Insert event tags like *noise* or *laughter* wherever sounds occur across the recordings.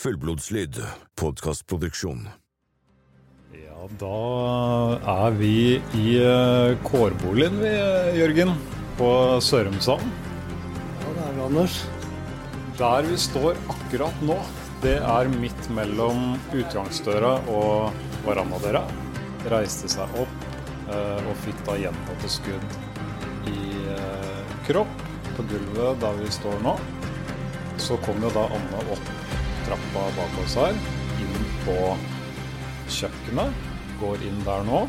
Fullblodslyd, podkastproduksjon. Ja, da er vi i eh, kårboligen vi, eh, Jørgen, på Sørumsand. Ja, det er vi, Anders. Der vi står akkurat nå, det er midt mellom utgangsdøra og verandadøra. Reiste seg opp eh, og fikk da gjentatte skudd i eh, kropp på gulvet der vi står nå. Så kom jo da Anne opp trappa bak oss her, inn på kjøkkenet. Går inn der nå.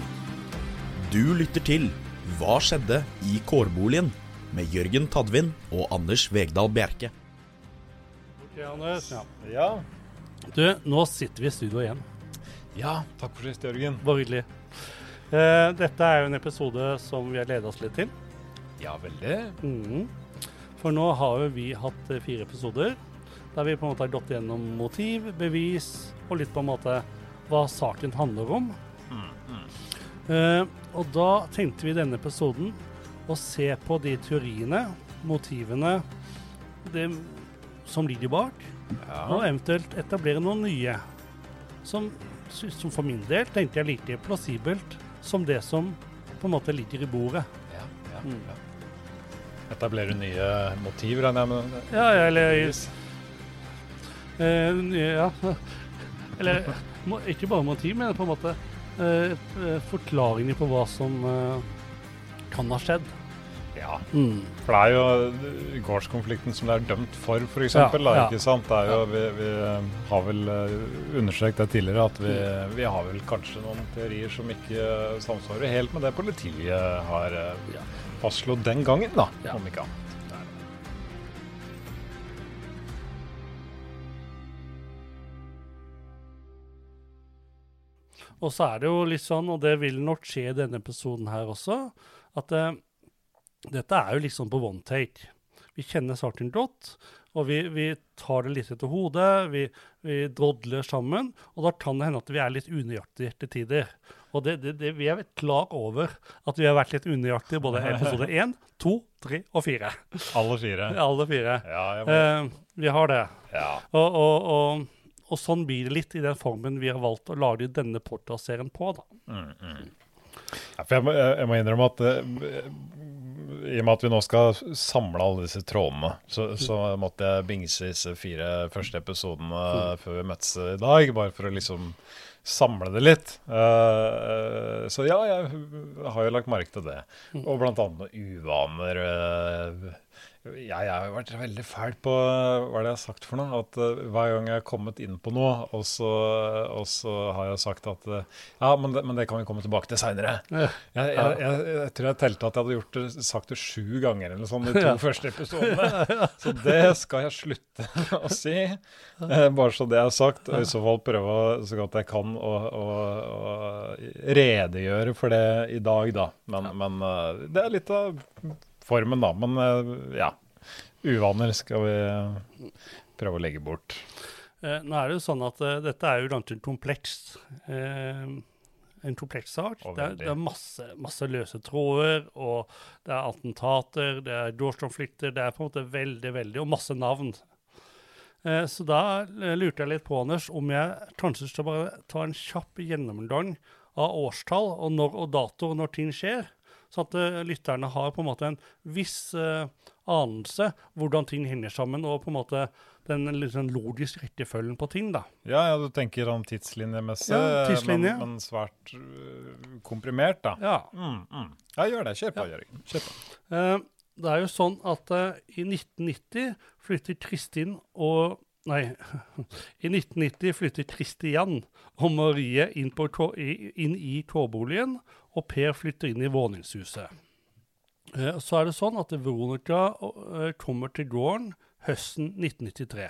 Du lytter til Hva skjedde i kårboligen? med Jørgen Tadvin og Anders Vegdal Bjerke. Ok, Anders. Ja. ja. Du, nå sitter vi i studio igjen. Ja, takk for sist, Jørgen. Bare hyggelig. Eh, dette er jo en episode som vi har ledet oss litt til. Ja, veldig. Mm. For nå har jo vi hatt fire episoder der vi på en måte har gått gjennom motiv, bevis og litt på en måte hva saken handler om. Eh, og da tenkte vi i denne episoden å se på de teoriene, motivene, det som ligger bak, og eventuelt etablere noen nye. Som, som for min del tenkte jeg like plassibelt som det som på en måte ligger i bordet. Ja, ja, Mm. ja. Etablere nye motiv, regner jeg med. Ja, ja, eller Ja. *laughs* Eller ikke bare motiv, men på en måte eh, eh, forklaringer på hva som eh, kan ha skjedd. Ja, Mm. for det er jo gårdskonflikten som det er dømt for, f.eks. Ja, Ja, ja. ikke sant? Det er jo, vi, vi eh, har vel eh, understreket det tidligere at vi, vi har vel kanskje noen teorier som ikke samsvarer helt med det politiet har eh, Ja. fastslått den gangen, da, om ikke annet. Og så er det jo litt sånn, og det vil nok skje i denne episoden her også, at uh, dette er jo liksom på one take. Vi kjenner saken godt, og vi, vi tar det litt etter hodet, vi, vi drodler sammen, og da kan det hende at vi er litt unøyaktige til tider. Og det, det, det, vi er klar over at vi har vært litt unøyaktige både episode 1, 2, 3 og 4. Alle fire. Alle fire. Ja, må, Eh, vi har det. ja. Og, og, og, og sånn blir det litt i den formen vi har valgt å lage denne Portra-serien på. da. Mm, mm. Ja, jeg må, jeg må innrømme at uh, i og med at vi nå skal samle alle disse trådene, så, så måtte jeg bingse disse fire første episodene før vi møttes i dag, bare for å liksom samle det litt. Uh, så ja, jeg har jo lagt merke til det. Og blant annet noen uvaner. eh, jeg, jeg har vært veldig fæl på hva er det jeg har sagt for noe. At uh, hver gang jeg har kommet inn på noe, og så, og så har jeg sagt at uh, ja, men det, men det kan vi komme tilbake til seinere. *laughs* Ja. Jeg, jeg, jeg, jeg tror jeg telte at jeg hadde gjort det, sagt det sju ganger eller sånn de to *laughs* Ja. første episodene. *laughs* Så det skal jeg slutte å si. Uh, bare så det er sagt. Og i så fall prøve så godt jeg kan å, å, å redegjøre for det i dag, da. Men, men eh, det er litt av formen, da. Men eh, ja. Uvaner skal vi prøve å legge bort. Eh, nå er det jo sånn at uh, dette er jo ganske komplekst. Eh, en kompleks sak. Det er, det er masse, masse løse tråder, og det er attentater, det er gårdskonflikter, det er på en måte veldig, veldig, og masse navn. Eh, så da lurte jeg litt på, Anders, om jeg kanskje skal bare ta en kjapp gjennomgang av årstall og når og dato når ting skjer, sånn at uh, lytterne har på en måte en viss uh, anelse hvordan ting henger sammen, og på en måte den sånn logiske rekkefølgen på ting, da. Ja, ja, du tenker om tidslinjemessig, Ja, tidslinje. men, men svært uh, komprimert, da. Ja. Mm, mm. Ja, gjør det. Kjør på, Jørgen. Kjør på. Det er jo sånn at i 1990 flytter Kristin og Nei, *laughs* i 1990 flytter Kristian og Marie inn, på, inn i kårboligen, og Per flytter inn i våningshuset. Eh, så er det sånn at Veronica eh, kommer til gården høsten 1993.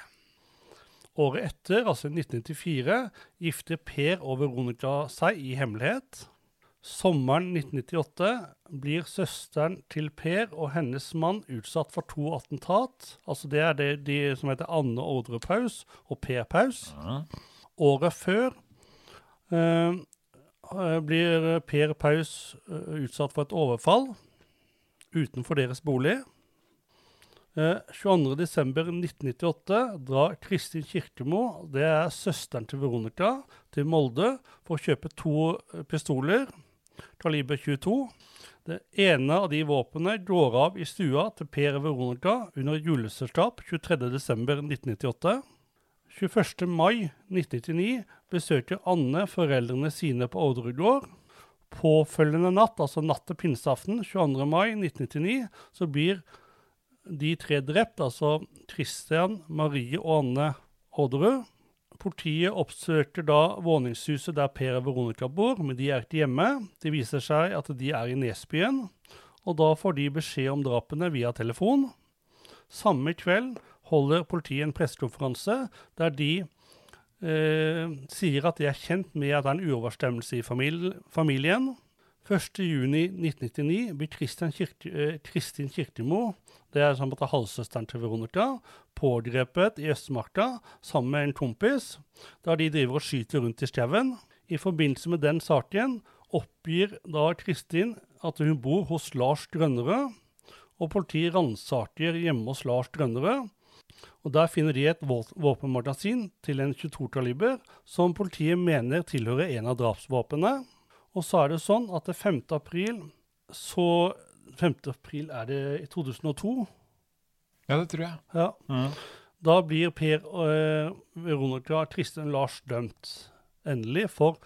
Året etter, altså 1994, gifter Per og Veronica seg i hemmelighet. Sommeren 1998 blir søsteren til Per og hennes mann utsatt for to attentat. Altså det er det de som heter Anne Ordre Paus og Per Paus. Året før eh, eh, blir Per Paus eh, utsatt for et overfall utenfor deres bolig. Eh, 22.12.1998 drar Kristin Kirkemo, det er søsteren til Veronica, til Molde for å kjøpe to eh, pistoler, kaliber 22. Det ene av de våpnene går av i stua til Per Veronica under juleselskap 23.12.1998. 21. mai 1999 besøker Anne foreldrene sine på Orderud. Påfølgende natt, altså natt til pinseaften 22. mai 1999, så blir de tre drept, altså Christian, Marie og Anne Orderud. Politiet oppsøker da våningshuset der Per og Veronica bor, men de er ikke hjemme. Det viser seg at de er i Nesbyen, og da får de beskjed om drapene via telefon. Samme kveld holder politiet en pressekonferanse der de eh, sier at de er kjent med at det er en uoverstemmelse i famili familien. 1.6.1999 blir Kristin, Kirke, eh, Kristin Kirkemo, det er sånn at er halvsøsteren til Veronica, pågrepet i Østmarka sammen med en kompis, da de driver og skyter rundt i skauen. I forbindelse med den saken oppgir da Kristin at hun bor hos Lars Grønnerød, og politiet ransaker hjemme hos Lars Grønnerød. Og Der finner de et våpenmagasin til en 22-kaliber som politiet mener tilhører en av drapsvåpnene. Og så er det sånn at det 5. april så 5. april er det i 2002. Ja, det tror jeg. Ja. Mm. Da blir Per og Veronica Tristen Lars dømt endelig for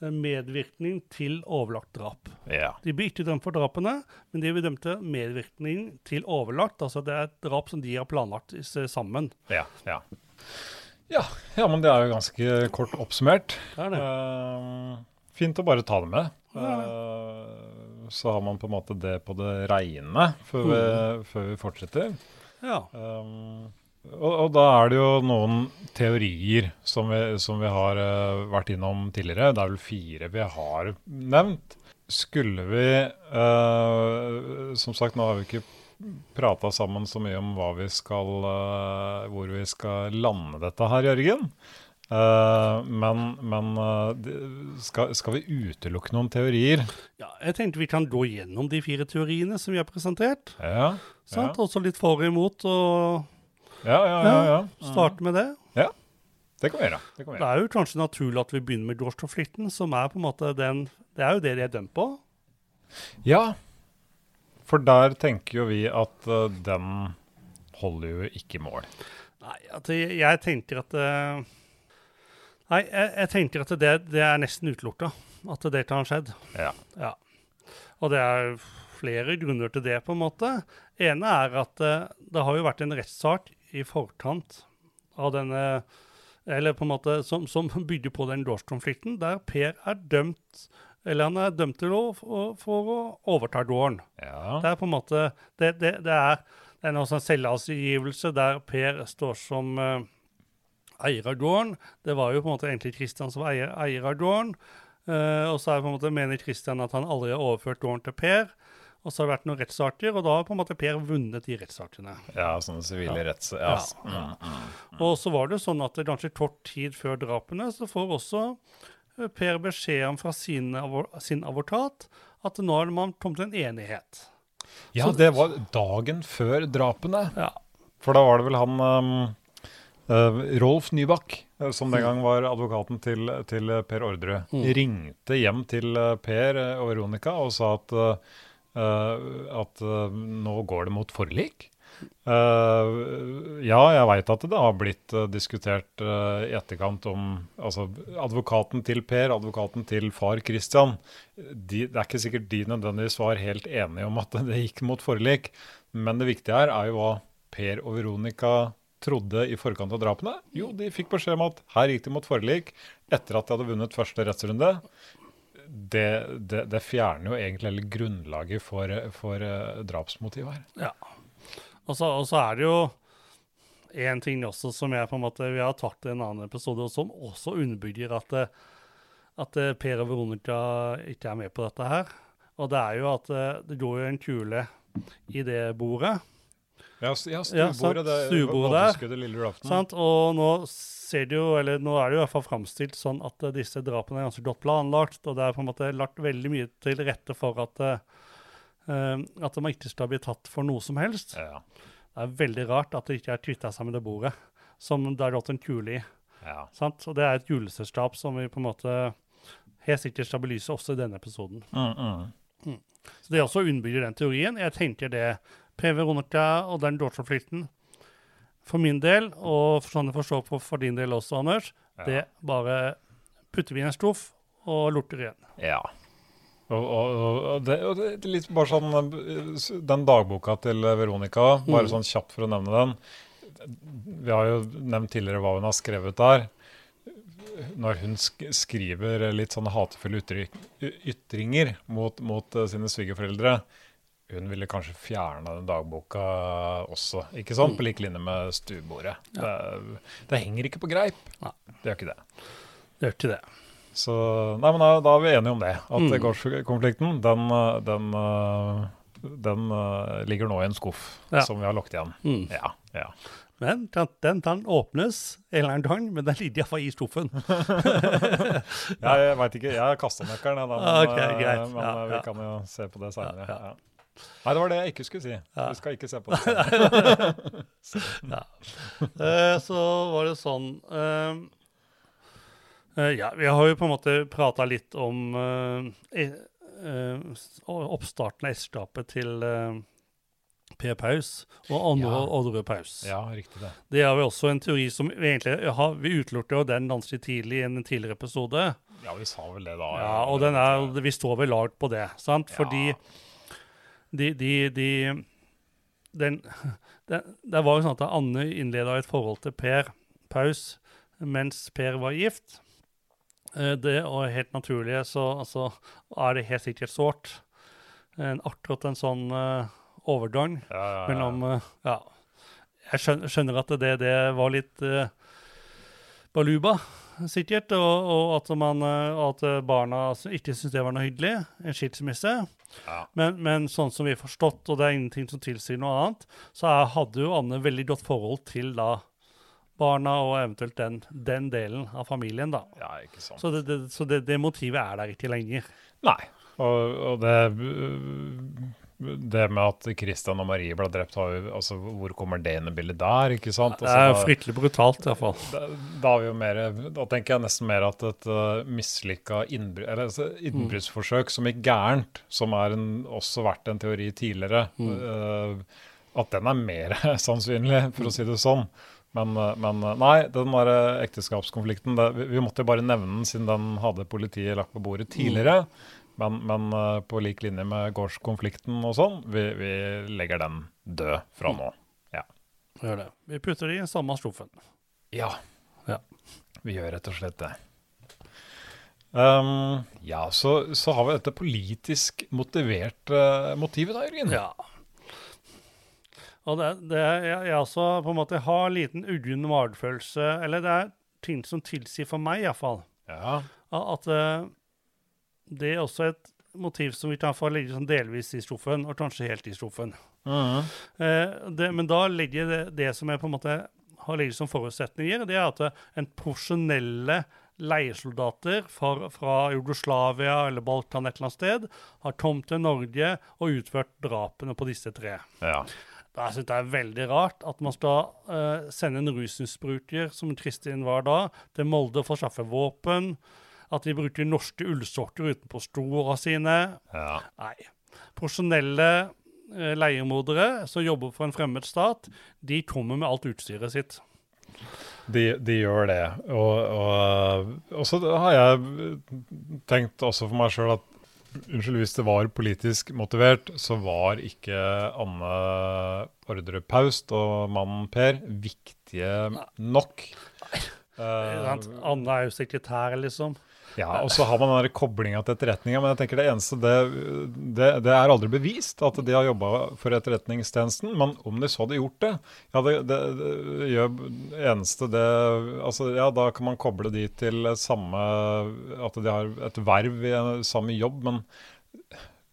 eh, medvirkning til overlagt drap. Ja. De blir ikke dømt for drapene, men de blir dømt til medvirkning til overlagt. Altså det er et drap som de har planlagt sammen. Ja, ja. ja. Ja, men det er jo ganske kort oppsummert. Det er det. Eh, fint å bare ta det med. Ja. Eh, så har man på en måte det på det reine før vi, før vi fortsetter. Ja. Um, og, og da er det jo noen teorier som vi, som vi har uh, vært innom tidligere. Det er vel fire vi har nevnt. Skulle vi uh, Som sagt, nå har vi ikke prata sammen så mye om vi skal, uh, hvor vi skal lande dette her, Jørgen. Eh, men men eh, skal, skal vi utelukke noen teorier? ja. Jeg tenkte vi kan gå gjennom de fire teoriene som vi har presentert. Ja. Sant? Også litt for og imot, og Ja, ja, ja. ja. starte med det. Ja, Det kan vi gjøre. Det Det er jo kanskje naturlig at vi begynner med gårdskonflikten, som er på en måte den Det er jo det de er dømt på. Ja, for der tenker jo vi at uh, den holder jo ikke mål. Nei, jeg, jeg tenker at Nei, jeg, jeg tenker at det, det er nesten utelukka. At det kan ha skjedd. Ja. Ja. Og det er flere grunner til det, på en måte. ene er at eh, det har jo vært en rettssak i forkant av denne Eller på en måte som, som bygger på den gårdskonflikten, der Per er dømt Eller han er dømt til å, for, for å overta gården. ja. Det er på en måte Det, det, det er, det er noe sånn der Per står som eh, eier av gården. Det var jo på en måte egentlig Kristian som var eier, eier av gården. Eh, og så er det på en måte mener Kristian at han aldri har overført gården til Per. Og så har det vært noen rettssaker, og da har på en måte Per vunnet de rettssakene. ja, sånne sivile retts... Ja. Ja. Mm, mm. Og så var det sånn at det ganske kort tid før drapene så får også eh, Per beskjed om fra sin, sin advokat at nå har man kommet til en enighet. ja, det var dagen før drapene. Ja. For da var det vel han um, Rolf Nybakk, eh, som den gang var advokaten til, til eh, Per Ordre, Mm. ringte hjem til eh, Per eh, og Veronica og sa at, eh, eh, at eh, nå går det mot forlik. Uh, ja, jeg veit at det har blitt uh, diskutert uh, i etterkant om altså, advokaten til Per, advokaten til far Christian. De, det er ikke sikkert de nødvendigvis var helt enige om at *laughs* det gikk mot forlik. Men det viktige her er jo hva Per og Veronica trodde i forkant av drapene. Jo, de fikk beskjed om at her gikk de mot forlik etter at de hadde vunnet første rettsrunde. Det, det, det fjerner jo egentlig hele grunnlaget for, for eh, drapsmotivet her. Ja. Og så, er det jo en ting også som jeg på en måte, vi har tatt i en annen episode, og som også underbygger at, at eh, Per og Veronica ikke er med på dette her. Og det er jo at eh, det går jo en kule i det bordet. Ja, ja Ja, stuebordet. det- Stuebordet der. Sant? Og nå ser det jo, eller nå er det jo i hvert fall framstilt sånn at eh, disse drapene er ganske godt planlagt, og det er på en måte lagt veldig mye til rette for at, eh, at man ikke skal bli tatt for noe som helst. Ja. Det er veldig rart at det ikke er kvitta seg med det bordet som det har gått en kule i. Ja. sant? Og det er et juleselskap som vi på en måte helt sikkert skal belyse også i denne episoden. Mm, mm. Så det også underbygger den teorien. Jeg tenker det Per Veronica og den dårdskonflikten for min del, og for sånn jeg forstår på for din del også, Anders, Ja. det bare putter vi i en stoff og lorter igjen. Ja. Og, og, og, det, og det er litt bare sånn eh, Den dagboka til Veronica, bare Mm. sånn kjapt for å nevne den. Vi har jo nevnt tidligere hva hun har skrevet der. Når hun skriver litt sånne hatefulle ytringer mot, mot eh, sine svigerforeldre Hun ville kanskje fjerne den dagboka også, ikke sant? På lik linje med stuebordet. Det, det henger ikke på greip. Nei. Det gjør ikke det. Det gjør ikke det. Så nei, men da, da er vi enige om det. At Mm. gårdskonflikten, den, eh, den, eh, den eh, ligger nå i en skuff Ja. som vi har lukket igjen. Mm. Ja, ja. Men den, den, den åpnes en eller annen gang, men den ligger iallfall i skuffen. *laughs* Jeg veit ikke, jeg har kasta nøkkelen, jeg, da. *laughs* Men, Ok, eh, greit. men Ja, eh, vi ja. kan jo se på det seinere. Ja, Ja, Nei, det var det jeg ikke skulle si. Ja. Vi skal ikke se på *laughs* det. Ja. Eh, så var det sånn eh, eh, Ja, vi har jo på en måte prata litt om eh, oppstarten av ekteskapet til Per Paus og Andre Ja. Oddrud Paus. Ja, riktig det. Det er jo også en teori som vi egentlig har, Vi utelukket jo den ganske tidlig i en tidligere episode. Ja, vi sa vel det da. Ja, og den er, vi står vel lag på det, sant? Fordi Ja. De, de, de den, det, det var jo sånn at Anne innleda et forhold til Per Paus mens Per var gift. Eh, Det og helt naturlig så altså, er det helt sikkert sårt. En, akkurat en sånn uh, overgang Ja, ja, ja. mellom uh, Ja. Jeg skjønner, skjønner at det, det var litt uh, baluba, sikkert, og, og at, man, eh, at barna altså ikke syntes det var noe hyggelig. En skilsmisse. Ja. Men, men sånn som vi har forstått, og det er ingenting som tilsier noe annet, så er, hadde jo Anne veldig godt forhold til da barna og eventuelt den, den delen av familien, da. ja, ikke sant. Så det, det, så det, det motivet er der ikke lenger. Nei. Og, og det det med at Christian og Marie ble drept, altså, hvor kommer det inn i bildet der? ikke sant? Det Altså, er da- fryktelig brutalt, iallfall. Da, da, er vi jo mer, da tenker jeg nesten mer at et uh, mislykka innbru- eller, altså, innbruddsforsøk som gikk gærent, som har også vært en teori tidligere, uh, at den er mer *laughs* sannsynlig, for å si det sånn. Men, uh, men nei, den der ekteskapskonflikten, det, vi, vi måtte jo bare nevne den siden den hadde politiet lagt på bordet tidligere. Men, men uh, på lik linje med gårdskonflikten og sånn, vi, vi legger den død fra nå. Ja. Gjør det. Vi putter det i samme skuffen. Ja. Ja. Vi gjør rett og slett det. Um, ja, så, så har vi dette politisk motiverte motivet da, Jørgen. Ja. Og det, det jeg, jeg også på en måte har en liten uggen magefølelse, eller det er ting som tilsier for meg iallfall, Ja. at eh, det er også et motiv som vi kan få legge sånn delvis i skuffen, og kanskje helt i skuffen. -huh. Eh, det, men da legger det, det som jeg på en måte har ligget som forutsetninger, det er at eh, en profesjonelle leiesoldater fra, fra Jugoslavia eller Balkan et eller annet sted har kommet til Norge og utført drapene på disse tre. ja. Da synes jeg det er veldig rart at man skal eh, sende en rusmisbruker, som Kristin var da, til Molde for å skaffe våpen. At de bruker norske ullsokker utenpå skoene sine. ja. Nei. Profesjonelle eh, leiemordere som jobber for en fremmed stat, de kommer med alt utstyret sitt. De, de gjør det. Og, og, og så har jeg tenkt også for meg sjøl at Unnskyld, hvis det var politisk motivert, så var ikke Anne Ordre Paust og mannen Per viktige nok. Sant? Anne Anna er jo sekretær, liksom. Ja, og så har man den koblinga til etterretninga, men jeg tenker det eneste det, det, det er aldri bevist at de har jobba for Etterretningstjenesten. Men om de så hadde gjort det, ja, det, det, det eneste det Altså, ja, da kan man koble de til samme At de har et verv i samme jobb, men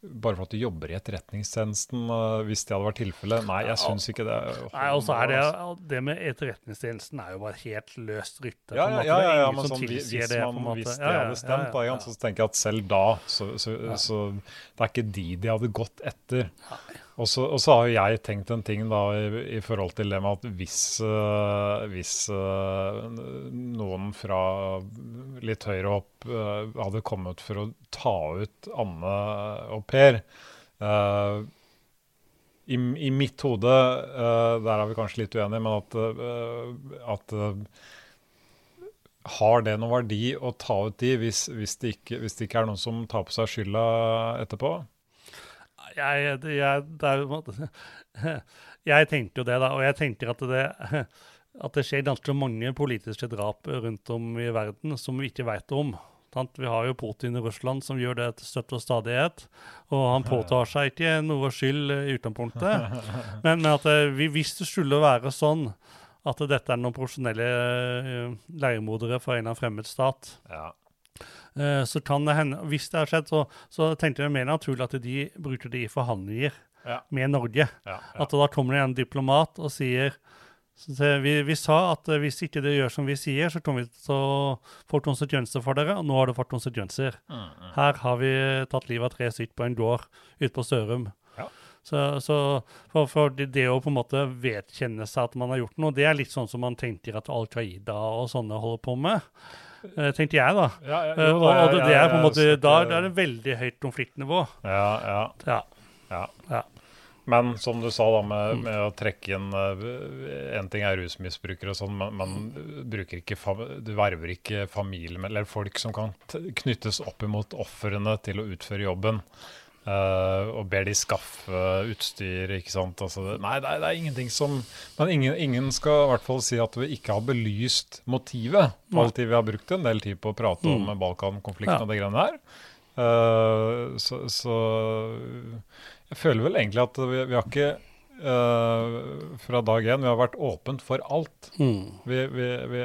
bare for at du jobber i Etterretningstjenesten, øh, hvis det hadde vært tilfellet Nei, jeg syns ikke det. Nei, og så er det, altså. det med Etterretningstjenesten er jo bare helt løst rykte. Ja, ja, ja, er ja, ja men sånn, hvis, det, man, hvis det hadde stemt, da, ja, så tenker jeg at selv da så, så, så det er ikke de de hadde gått etter. Så, og så har jo jeg tenkt en ting da i, i forhold til det med at hvis, uh, hvis uh, noen fra litt høyere opp uh, hadde kommet for å ta ut Anne og Per i, I mitt hode, der er vi kanskje litt uenige, men at, at har det noen verdi å ta ut de hvis, hvis, det ikke, hvis det ikke er noen som tar på seg skylda etterpå? Jeg, jeg, er måte *laughs* Jeg tenkte jo det, da. Og jeg tenker at det, *laughs* at det skjer ganske mange politiske drap rundt om i verden som vi ikke vet om. Sant? Vi har jo Putin i Russland som gjør det til støtt og stadighet. Og han *laughs* påtar seg ikke noe skyld i utgangspunktet. Men, men at det, vi- hvis det skulle være sånn at dette er noen profesjonelle eh, leiemordere fra en annen fremmed stat, Ja. Eh, så kan det hende Hvis det har skjedd, så, så tenkte jeg mer naturlig at de bruker det i forhandlinger Ja. med Norge. Ja, ja. At da kommer det en diplomat og sier vi, vi sa at eh, hvis ikke dere gjør som vi sier, så kommer vi til å få konsekvenser for dere, og nå har det fått konsekvenser. Mm, Her har vi tatt livet av tre stykker på en gård ute på Sørum. Ja. Så, så for, for det, det å på en måte vedkjenne seg at man har gjort noe, det er litt sånn som man tenker at Al Qaida og sånne holder på med. Eh, tenkte jeg, da. Ja, ja, Eh, jo, da og det, det er på en måte, da, da er det veldig høyt konfliktnivå. Ja, ja, Ja. Men som du sa, da, med, med å trekke inn uh, En ting er rusmisbrukere og sånn, men man du verver ikke familie eller folk som kan knyttes opp imot ofrene til å utføre jobben. Eh, og ber de skaffe utstyr, ikke sant. Altså, nei, det er, det er ingenting som Men ingen, ingen skal i hvert fall si at vi ikke har belyst motivet. Nei. Alltid vi har brukt en del tid på å prate om Balkan-konflikten Ja. og det greiene der. Uh, så, så jeg føler vel egentlig at vi, vi har ikke uh, fra dag én Vi har vært åpent for alt. Mm. Vi, vi, vi,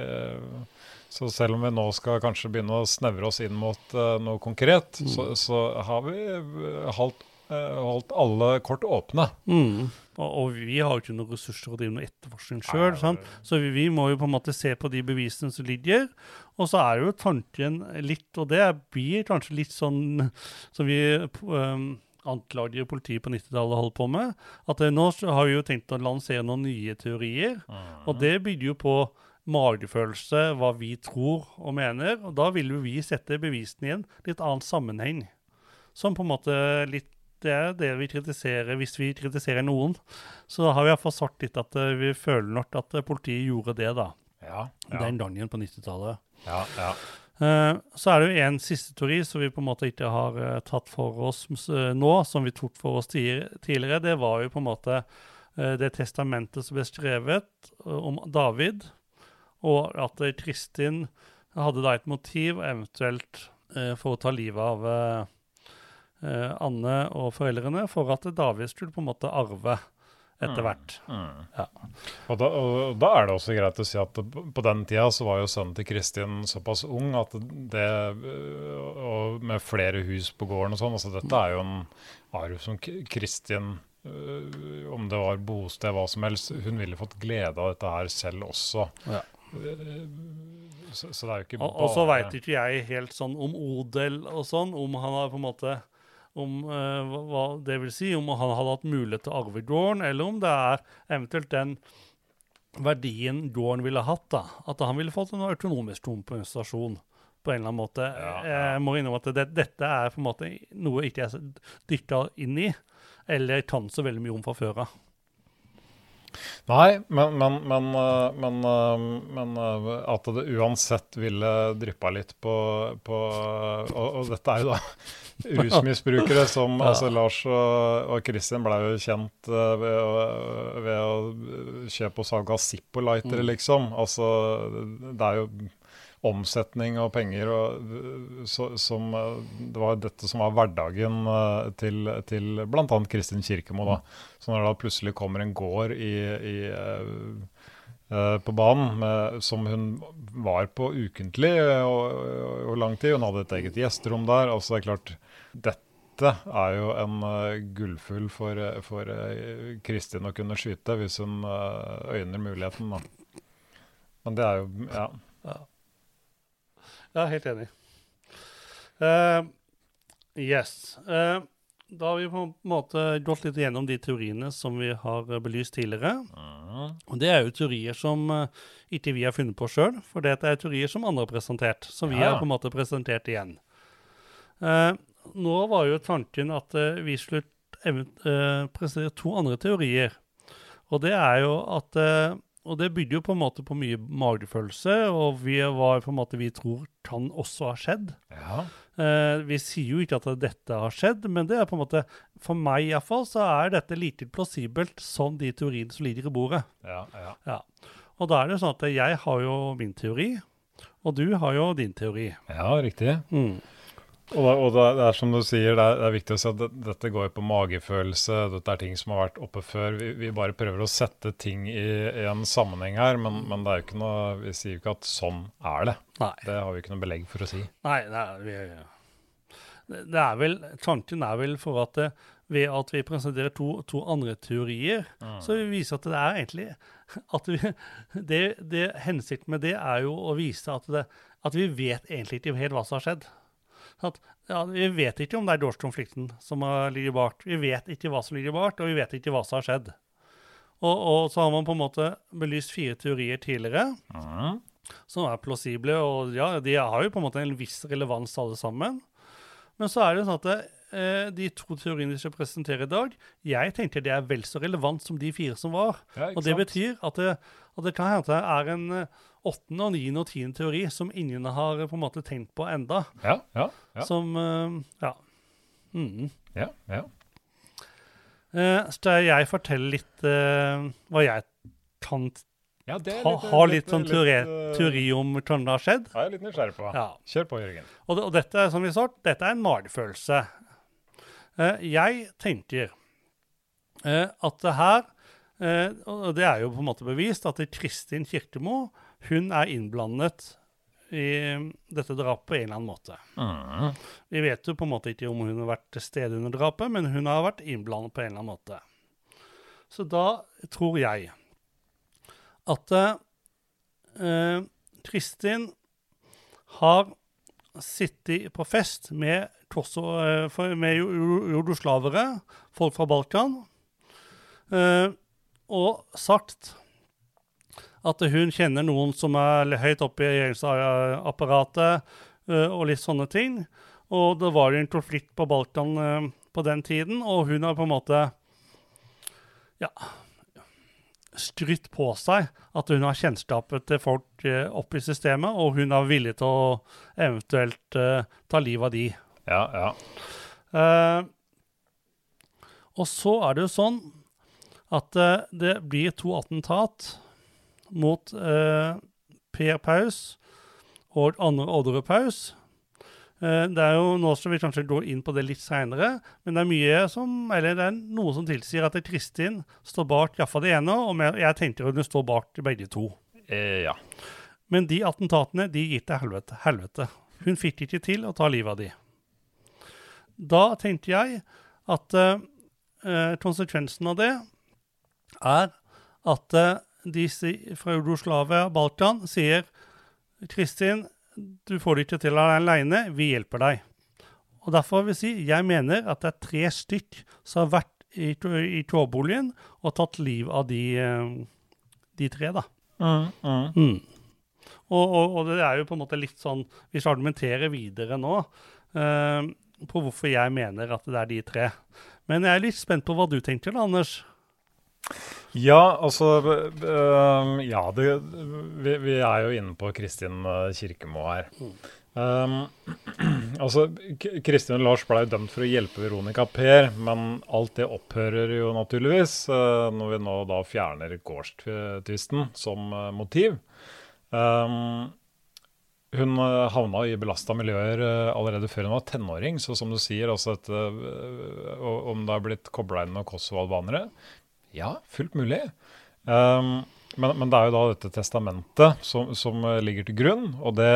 så selv om vi nå skal kanskje begynne å snevre oss inn mot uh, noe konkret, så, så har vi eh, holdt, uh, holdt alle kort åpne. Mm. Og, og vi har jo ikke noen ressurser å drive noe etterforskning sjøl. Så vi, vi må jo på en måte se på de bevisene som ligger. Og så er jo tanken litt, og det blir kanskje litt sånn som vi um, anklager politiet på 90-tallet holder på med, at nå har vi jo tenkt å lansere noen nye teorier. Og det bygger jo på magefølelse, hva vi tror og mener. Og da vil jo vi sette bevisene i en litt annen sammenheng. Som på en måte litt Det er det vi kritiserer hvis vi kritiserer noen. Så da har vi iallfall sagt litt at eh, vi føler nok at eh, politiet gjorde det, da. Ja, ja, Den gangen på 90-tallet. ja, ja. Eh, så er det jo en siste teori som vi på en måte ikke har tatt for oss nå, som vi tok for oss tidligere. Det var jo på en måte det testamentet som ble skrevet om David, og at Kristin hadde da et motiv eventuelt eh, for å ta livet av eh, eh, Anne og foreldrene, for at David skulle på en måte arve etter hvert. Mm. Ja. Og, da, og da er det også greit å si at på den tida så var jo sønnen til Kristin såpass ung at det Og med flere hus på gården og sånn, altså dette er jo en arv som Kristin Om det var bosted, hva som helst, hun ville fått glede av dette her selv også. Ja. Øh, Så, så det er jo ikke Og, og så veit ikke jeg helt sånn om odel og sånn, om han har på en måte om uh, hva, hva det vil si, om han hadde hatt mulighet til å arve gården, eller om det er eventuelt den verdien gården ville hatt, da. At han ville fått en økonomisk kompensasjon på en eller annen måte. Ja, ja. Jeg må innrømme at det, dette er på en måte noe ikke jeg dykka inn i, eller kan så veldig mye om fra før av. Nei, men, men, men, øh, men, men øh, at det uansett ville dryppa litt på, på og, og dette er jo da *laughs* rusmisbrukere som Ja. altså Lars og, og Kristin ble jo kjent ved, ved å kjøpe og salge av Zippo-lightere, Mm. liksom. Altså, det er jo omsetning og penger og så, som Det var dette som var hverdagen øh, til, til bl.a. Kristin Kirkemo, da. Så når det da plutselig kommer en gård i, i, eh, eh, på banen med, som hun var på ukentlig og, og, og lang tid, hun hadde et eget gjesterom der, altså det er klart dette er jo en uh, gullfull for, eh, for uh, Kristin å kunne skyte hvis hun eh, øyner muligheten. Da. Men det er jo Ja. Ja, helt enig. Uh, yes. Uh, da har vi på en måte gått litt gjennom de teoriene som vi har belyst tidligere. Mm. Og det er jo teorier som uh, ikke vi har funnet på sjøl, for det er teorier som andre har presentert. Som vi Ja. har på en måte presentert igjen. Nå var jo tanken at vi skulle presentere to andre teorier. Og det er jo at Og det bygde jo på en måte på mye magefølelse, og vi var på en måte vi tror kan også ha skjedd. Ja. Eh, vi sier jo ikke at dette har skjedd, men det er på en måte, for meg iallfall, så er dette like plausibelt som de teoriene som ligger i bordet. Ja, ja. Ja. Og da er det sånn at jeg har jo min teori, og du har jo din teori. ja riktig. Mm. Og, og det er som du sier, det er, det er viktig å si at det, dette går på magefølelse. Dette er ting som har vært oppe før. Vi, vi bare prøver å sette ting i, i en sammenheng her, men, men det er jo ikke noe, vi sier jo ikke at sånn er det. Nei. Det har vi ikke noe belegg for å si. Nei, det er, vi, det- er vel, tanken er vel for at det, ved at vi presenterer to, to andre teorier, så vi viser at det er egentlig at vi, det, det Hensikten med det er jo å vise at, det, at vi vet egentlig ikke helt hva som har skjedd. At, ja, vi vet ikke om det er dårskonflikten som ligger bak. Vi vet ikke hva som ligger bak, og vi vet ikke hva som har skjedd. Og, og så har man på en måte belyst fire teorier tidligere Mm. som er plausible, og ja, de har jo på en måte en viss relevans alle sammen. Men så er det sånn at det, eh, de to teoriene vi skal presentere i dag, jeg tenker det er vel så relevant som de fire som var. Ja, og det betyr at det, at det kan hende at det er en åttende, og niende og tiende teori som ingen har eh, på en måte tenkt på enda. Ja, ja, ja. Som eh, Ja. Mm. ja, ja. Eh, skal jeg fortelle litt hva jeg kan ja det er litt- ha litt sånn teori, eh, teori om hvordan det har skjedd? Jeg er litt nysgjerrig på. Ja. Kjør på, Jørgen. Og, det, og dette, som vi sa, dette er en magefølelse. Eh, jeg tenker eh, at det her eh, Og det er jo på en måte bevist at Kristin Kirkemo hun er innblandet i dette drapet på en eller annen måte. Mm. Vi vet jo på en måte ikke om hun har vært til stede under drapet, men hun har vært innblandet på en eller annen måte. Så da tror jeg at eh, Kristin har sittet på fest med, eh, med ju- ju- jugoslavere, folk fra Balkan, eh, og sagt at hun kjenner noen som er høyt oppe i regjeringsapparatet, eh, og litt sånne ting. Og det var jo en konflikt på Balkan eh, på den tiden, og hun har på en måte ja, skrytt på seg at hun har kjennskapet til folk eh, oppe i systemet, og hun er villig til å eventuelt uh, ta livet av de. Ja, ja. Uh, og så er det jo sånn at uh, det blir to attentat mot eh, Per Paus og andre Odderud Paus. Eh, det er jo Nå skal vi kanskje gå inn på det litt seinere, men det er mye som, eller det er noe som tilsier at Kristin står bak iallfall det ene, og jeg, jeg tenker hun står bak begge to. Eh, ja. Men de attentatene de gikk til helvete. helvete. Hun fikk ikke til å ta livet av de. Da tenkte jeg at eh, eh, konsekvensen av det er at eh, de fra Jugoslavia og Balkan sier Kristin, du får det ikke til aleine, vi hjelper deg. Og Derfor vil jeg si, jeg mener at det er tre stykk som har vært i, i togboligen og tatt liv av de, eh, de tre, da. Mm, mm. Mm. Og, og, og det er jo på en måte litt sånn Vi skal argumentere videre nå uh, på hvorfor jeg mener at det er de tre. Men jeg er litt spent på hva du tenker, da, Anders. Ja, altså b- Ja, det, vi, vi er jo inne på Kristin øh, Kirkemo her. Um, *clears throat* altså, Kristin og Lars ble dømt for å hjelpe Veronica Per, men alt det opphører jo naturligvis øh, når vi nå da fjerner gårdstvisten som øh, motiv. Um, hun øh, havna i belasta miljøer øh, allerede før hun var tenåring, så som du sier, altså et, øh, om det har blitt kobla inn noen Kosovo-albanere ja, fullt mulig. Um, men, men det er jo da dette testamentet som, som eh, ligger til grunn, og det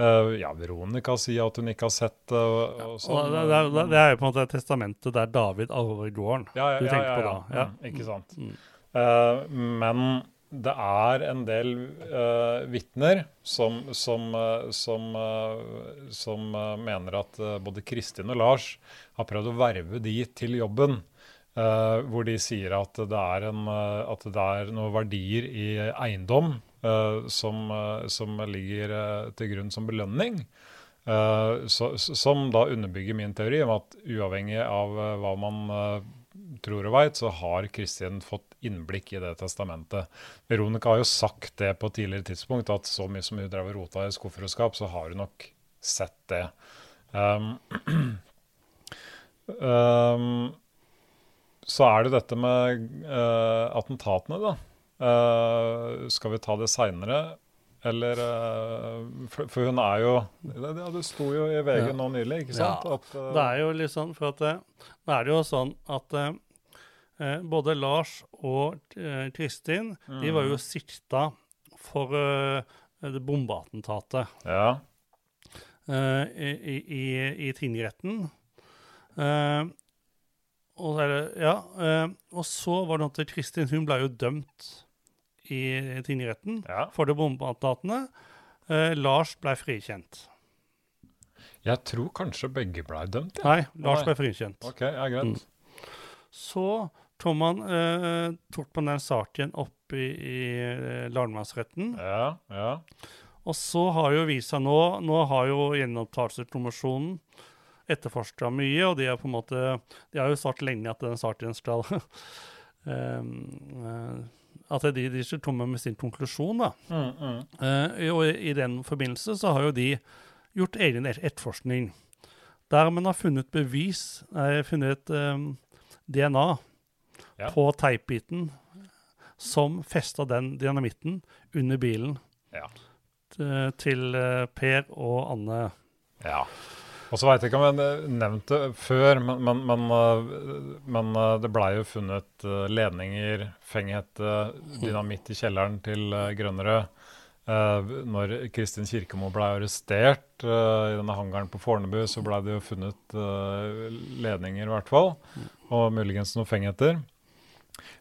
Uh, Ja, Veronica sier at hun ikke har sett og Og sånn. det, det, det, er jo på en måte testamentet der David arver gården. ja, ja, du ja, tenker ja, på da, ja. Mm, ikke sant. Mm. Uh, men det er en del uh, vitner som, som, uh, som, uh, som mener at både Kristin og Lars har prøvd å verve de til jobben. Hvor de sier at det en, at det er noen verdier i eiendom som, som, ligger til grunn som belønning. So, som da underbygger min teori om at uavhengig av hva man tror og veit, så har Kristin fått innblikk i det testamentet. Veronica har jo sagt det på et tidligere tidspunkt, at så mye som hun drev og rota i skuffer og skap, så har hun nok sett det. Um, um, *clears throat* så er det dette med uh, attentatene, da. Uh, skal vi ta det seinere? Eller uh, for, for, hun er jo Det, det sto jo i VG ja. nå nylig, ikke sant? Ja, at, det er jo litt sånn, for at det, er jo sånn at både Lars og Kristin mm. de var jo mm. sikta for det bombeattentatet ja. i, i, i tingretten. Og, ja, og, så var det at Kristin hun ble jo dømt i tingretten ja. for det bombeattentatene. Lars ble frikjent. Jeg tror kanskje begge ble dømt. Ja. Nei, Lars ble frikjent. Ok, ja, greit. Mm. Så tok man, eh, tok man den saken opp i, i eh, lagmannsretten. Ja, ja. Og så har jo vist seg nå Nå har jo Gjenopptakelseskommisjonen etterforska mye, og de har på en måte De har jo sagt lenge at den saken skal um, *laughs* At de, de skal komme med sin konklusjon, da. Mm, mm. Uh, og i, i, den forbindelse så har jo de gjort egen etterforskning. Der man har funnet bevis, nei, funnet um, DNA ja. på teipbiten som festa den dynamitten under bilen ja. til eh, Per og Anne. Ja. Og så veit jeg ikke om jeg nevnte det før, men, men, men, eh, men eh, det blei jo funnet ledninger, fenghette, dynamitt i kjelleren til Grønnerød. Når Kristin Kirkemo ble arrestert i denne hangaren på Fornebu, så ble det jo funnet ledninger, i hvert fall. Og muligens noen fengheter.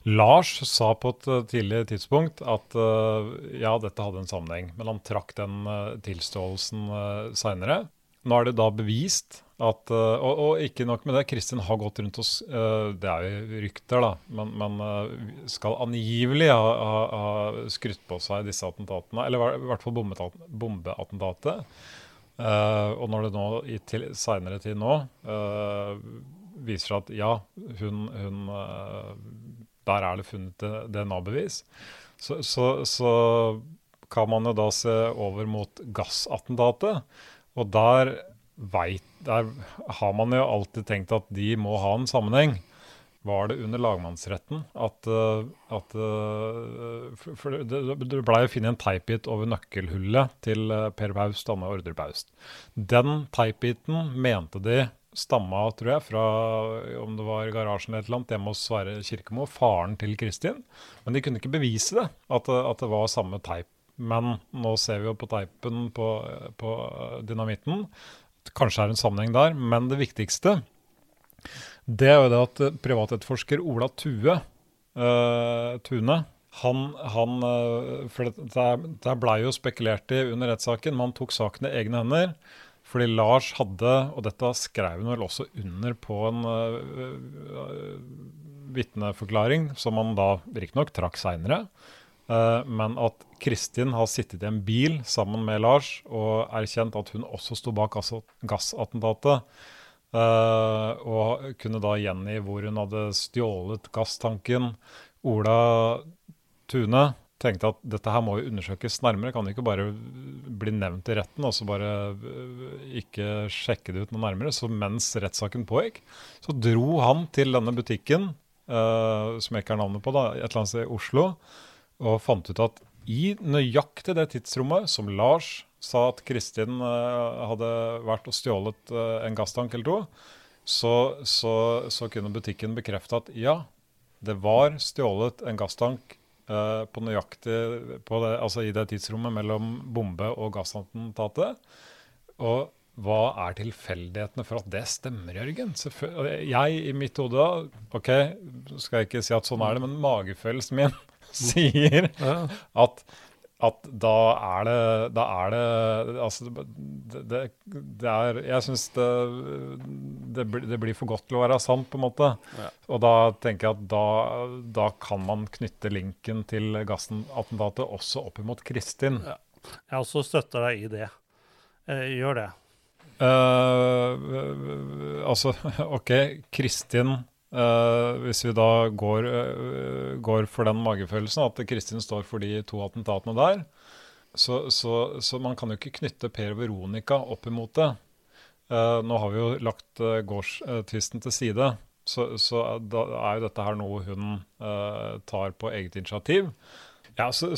Lars sa på et eh, tidlig tidspunkt at ja, dette hadde en sammenheng, men han trakk den tilståelsen seinere. Nå er det da bevist at uh, og, og, ikke nok med det, Kristin har gått rundt oss Det er jo rykter, da, men, men skal angivelig ha, ha, ha, skrytt på seg disse attentatene. Eller i hvert fall bombeattentatet. og når det nå i seinere tid nå viser seg at ja, hun, hun der er det funnet DNA-bevis. Så, så, så, kan man jo da se over mot gassattentatet. Og der, vet, der har man jo alltid tenkt at de må ha en sammenheng. Var det under lagmannsretten at, eh, at eh, For det, det blei funnet en teipbit over nøkkelhullet til eh, Per Baust, Anne Ordre Baust. Den teipbiten mente de stamma, tror jeg, fra om det var garasjen eller et eller annet hjemme hos Sverre Kirkemo, faren til Kristin. Men de kunne ikke bevise det, at, at, det var samme teip. Men nå ser vi jo på teipen på, på dynamitten. Kanskje er det en sammenheng der. Men det viktigste det er jo det at privatetterforsker Ola Tue, uh, Tune han, han uh, For det, det blei jo spekulert i under rettssaken. men han tok saken i egne hender. Fordi Lars hadde, og dette skrev hun vel også under på en uh, vitneforklaring, som han da riktignok trakk seinere, men at Kristin har sittet i en bil sammen med Lars og erkjent at hun også sto bak gassattentatet. Uh, og kunne da gjengi hvor hun hadde stjålet gasstanken. Ola Tune tenkte at dette her må jo undersøkes nærmere. Kan ikke bare bli nevnt i retten og så bare øh, ikke sjekke det ut noe nærmere. Så mens rettssaken pågikk, så dro han til denne butikken, som jeg ikke har navnet på, da, et eller annet sted i Oslo, og fant ut at i nøyaktig det tidsrommet som Lars sa at Kristin uh, hadde vært og stjålet uh, en gasstank eller to, så, så, så kunne butikken bekrefte at ja, det var stjålet en gasstank uh, på nøyaktig på det, altså i det tidsrommet mellom bombe- og gassattentatet. Og hva er tilfeldighetene for at det stemmer, Jørgen? Jeg i mitt hode OK, skal jeg ikke si at sånn er det, men magefølelsen min *laughs* sier at, at da er det Da er det Altså, det, det, det er Jeg syns det, det, blir- for godt til å være sant, på en måte. Ja. Og da tenker jeg at da, da kan man knytte linken til gassen-attentatet også opp imot Kristin. Ja. Jeg også støtter deg i det. Jeg gjør det. Uh, altså, *laughs* OK, Kristin eh, Hvis vi da går, uh, går for den magefølelsen at Kristin står for de to attentatene der, så, så, så man kan jo ikke knytte Per og Veronica opp imot det. Uh, nå har vi jo lagt uh, gårdstvisten til side, så, så da er jo dette her noe hun tar på eget initiativ. Ja, så,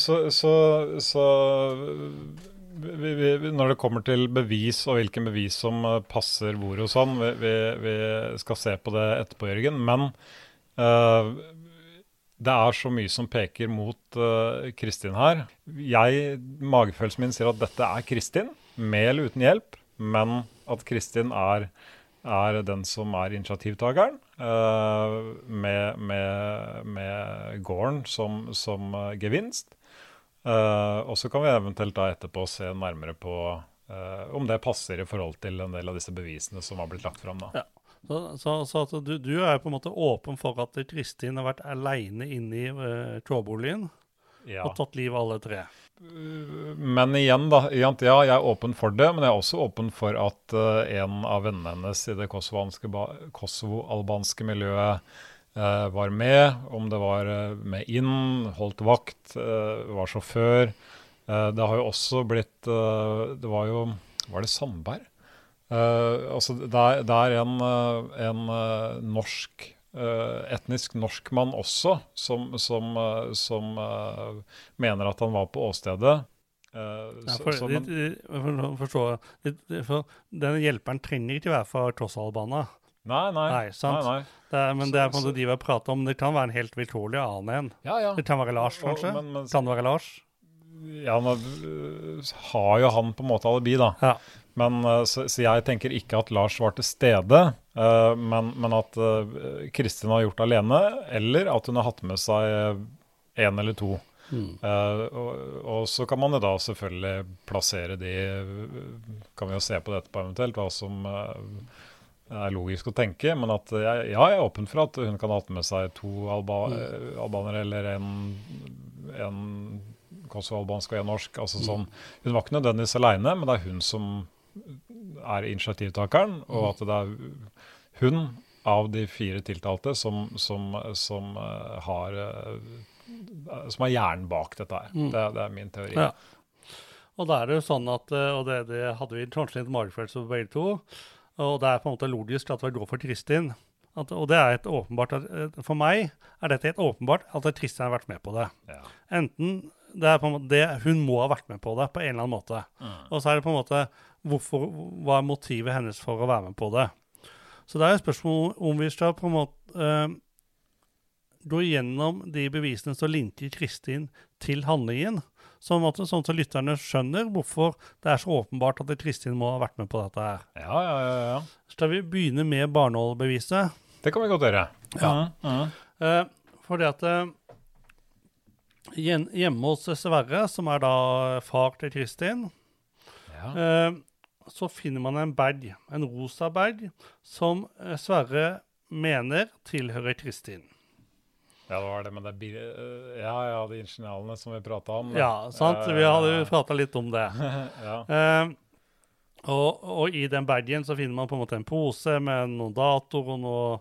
når det kommer til bevis og hvilken bevis som eh, passer hvor og sånn, vi, vi, vi skal se på det etterpå, Jørgen. Men uh, det er så mye som peker mot uh, Kristin her. Jeg, Magefølelsen min sier at dette er Kristin, med eller uten hjelp, men at Kristin er, er den som er initiativtakeren, uh, med, med, med gården som, som gevinst. Eh, og så kan vi eventuelt da etterpå se nærmere på uh, om det passer i forhold til en del av disse bevisene som har blitt lagt fram. Da. Ja. Så, så, så du, du er på en måte åpen for at Kristin har vært aleine inne i uh, trådboligen Ja. og tatt livet av alle tre. Men igjen, da. Ja, jeg er åpen for det, men jeg er også åpen for at en av vennene hennes i det kosovoalbanske ba- kosovo-albanske miljøet var med. Om det var eh, med inn, holdt vakt, eh, var sjåfør. Eh, det har jo også blitt eh, Det var jo Var det Sandberg? Eh, altså, det er, det er en, eh, en eh, norsk eh, etnisk norsk mann også, som, som, eh, som eh, mener at han var på åstedet. Eh, Ja, for, så- men- for, de, de, for den hjelperen trenger ikke være fra Kosovo-Albania. Nei, nei. Nei, sant. Nei, nei. Det er, men Så- det er på en måte de vi har pratet om. Det kan være en helt vilkårlig annen en. Ja, ja. Det kan være Lars, Og- kanskje? men- men- kan det være Lars? ja nå øh, har jo han på en måte alibi, da. Ja. Men, øh, så, så jeg tenker ikke at Lars var til stede, uh, men, men at uh, Kristin har gjort det alene, eller at hun har hatt med seg én eller to. Mm. Uh, og, og så kan man jo da selvfølgelig plassere de Kan vi jo se på det etterpå eventuelt, hva som eh, er logisk å tenke. Men at jeg, ja, jeg er åpen for at hun kan ha hatt med seg to alba, mm. albanere eller en, en kosovo-albansk og en norsk. altså sånn. Hun var ikke nødvendigvis aleine, men det er hun som er initiativtakeren, og at det er hun av de fire tiltalte som, som, som eh, har eh, som har hjernen bak dette her. Mm. Det, det er min teori. Ja. Og da er det jo sånn at, eh, og det, det hadde vi kanskje litt magefølelse på begge to, og det er på en måte logisk at vi går for Kristin. At, og det er et åpenbart, eh, For meg er dette helt åpenbart at Kristin har vært med på det. Ja. Enten det er på en måte det, Hun må ha vært med på det på en eller annen måte. Og så er det på en måte hvorfor, Hva er motivet hennes for å være med på det? Så det er et spørsmål om vi skal på en måte eh, gå gjennom de bevisene som linker Kristin til handlingen. Sånn at, sånn at lytterne skjønner hvorfor det er så åpenbart at Kristin må ha vært med på dette. her. Ja, ja, ja, ja. Skal vi begynne med barnehålbeviset. Det kan vi godt gjøre. Ja. ja, ja. Uh, fordi at uh, hjemme hos Sverre, som er da far til Kristin, ja. uh, så finner man en bag, en rosa bag, som eh, Sverre mener tilhører Kristin. Ja, det var det med det eh, Ja, ja, de ingenialene som vi prata om. Ja, sant? Vi hadde jo prata litt om det. *laughs* ja. Eh, og, og i den bagen så finner man på en måte en pose med noen datoer og, noe,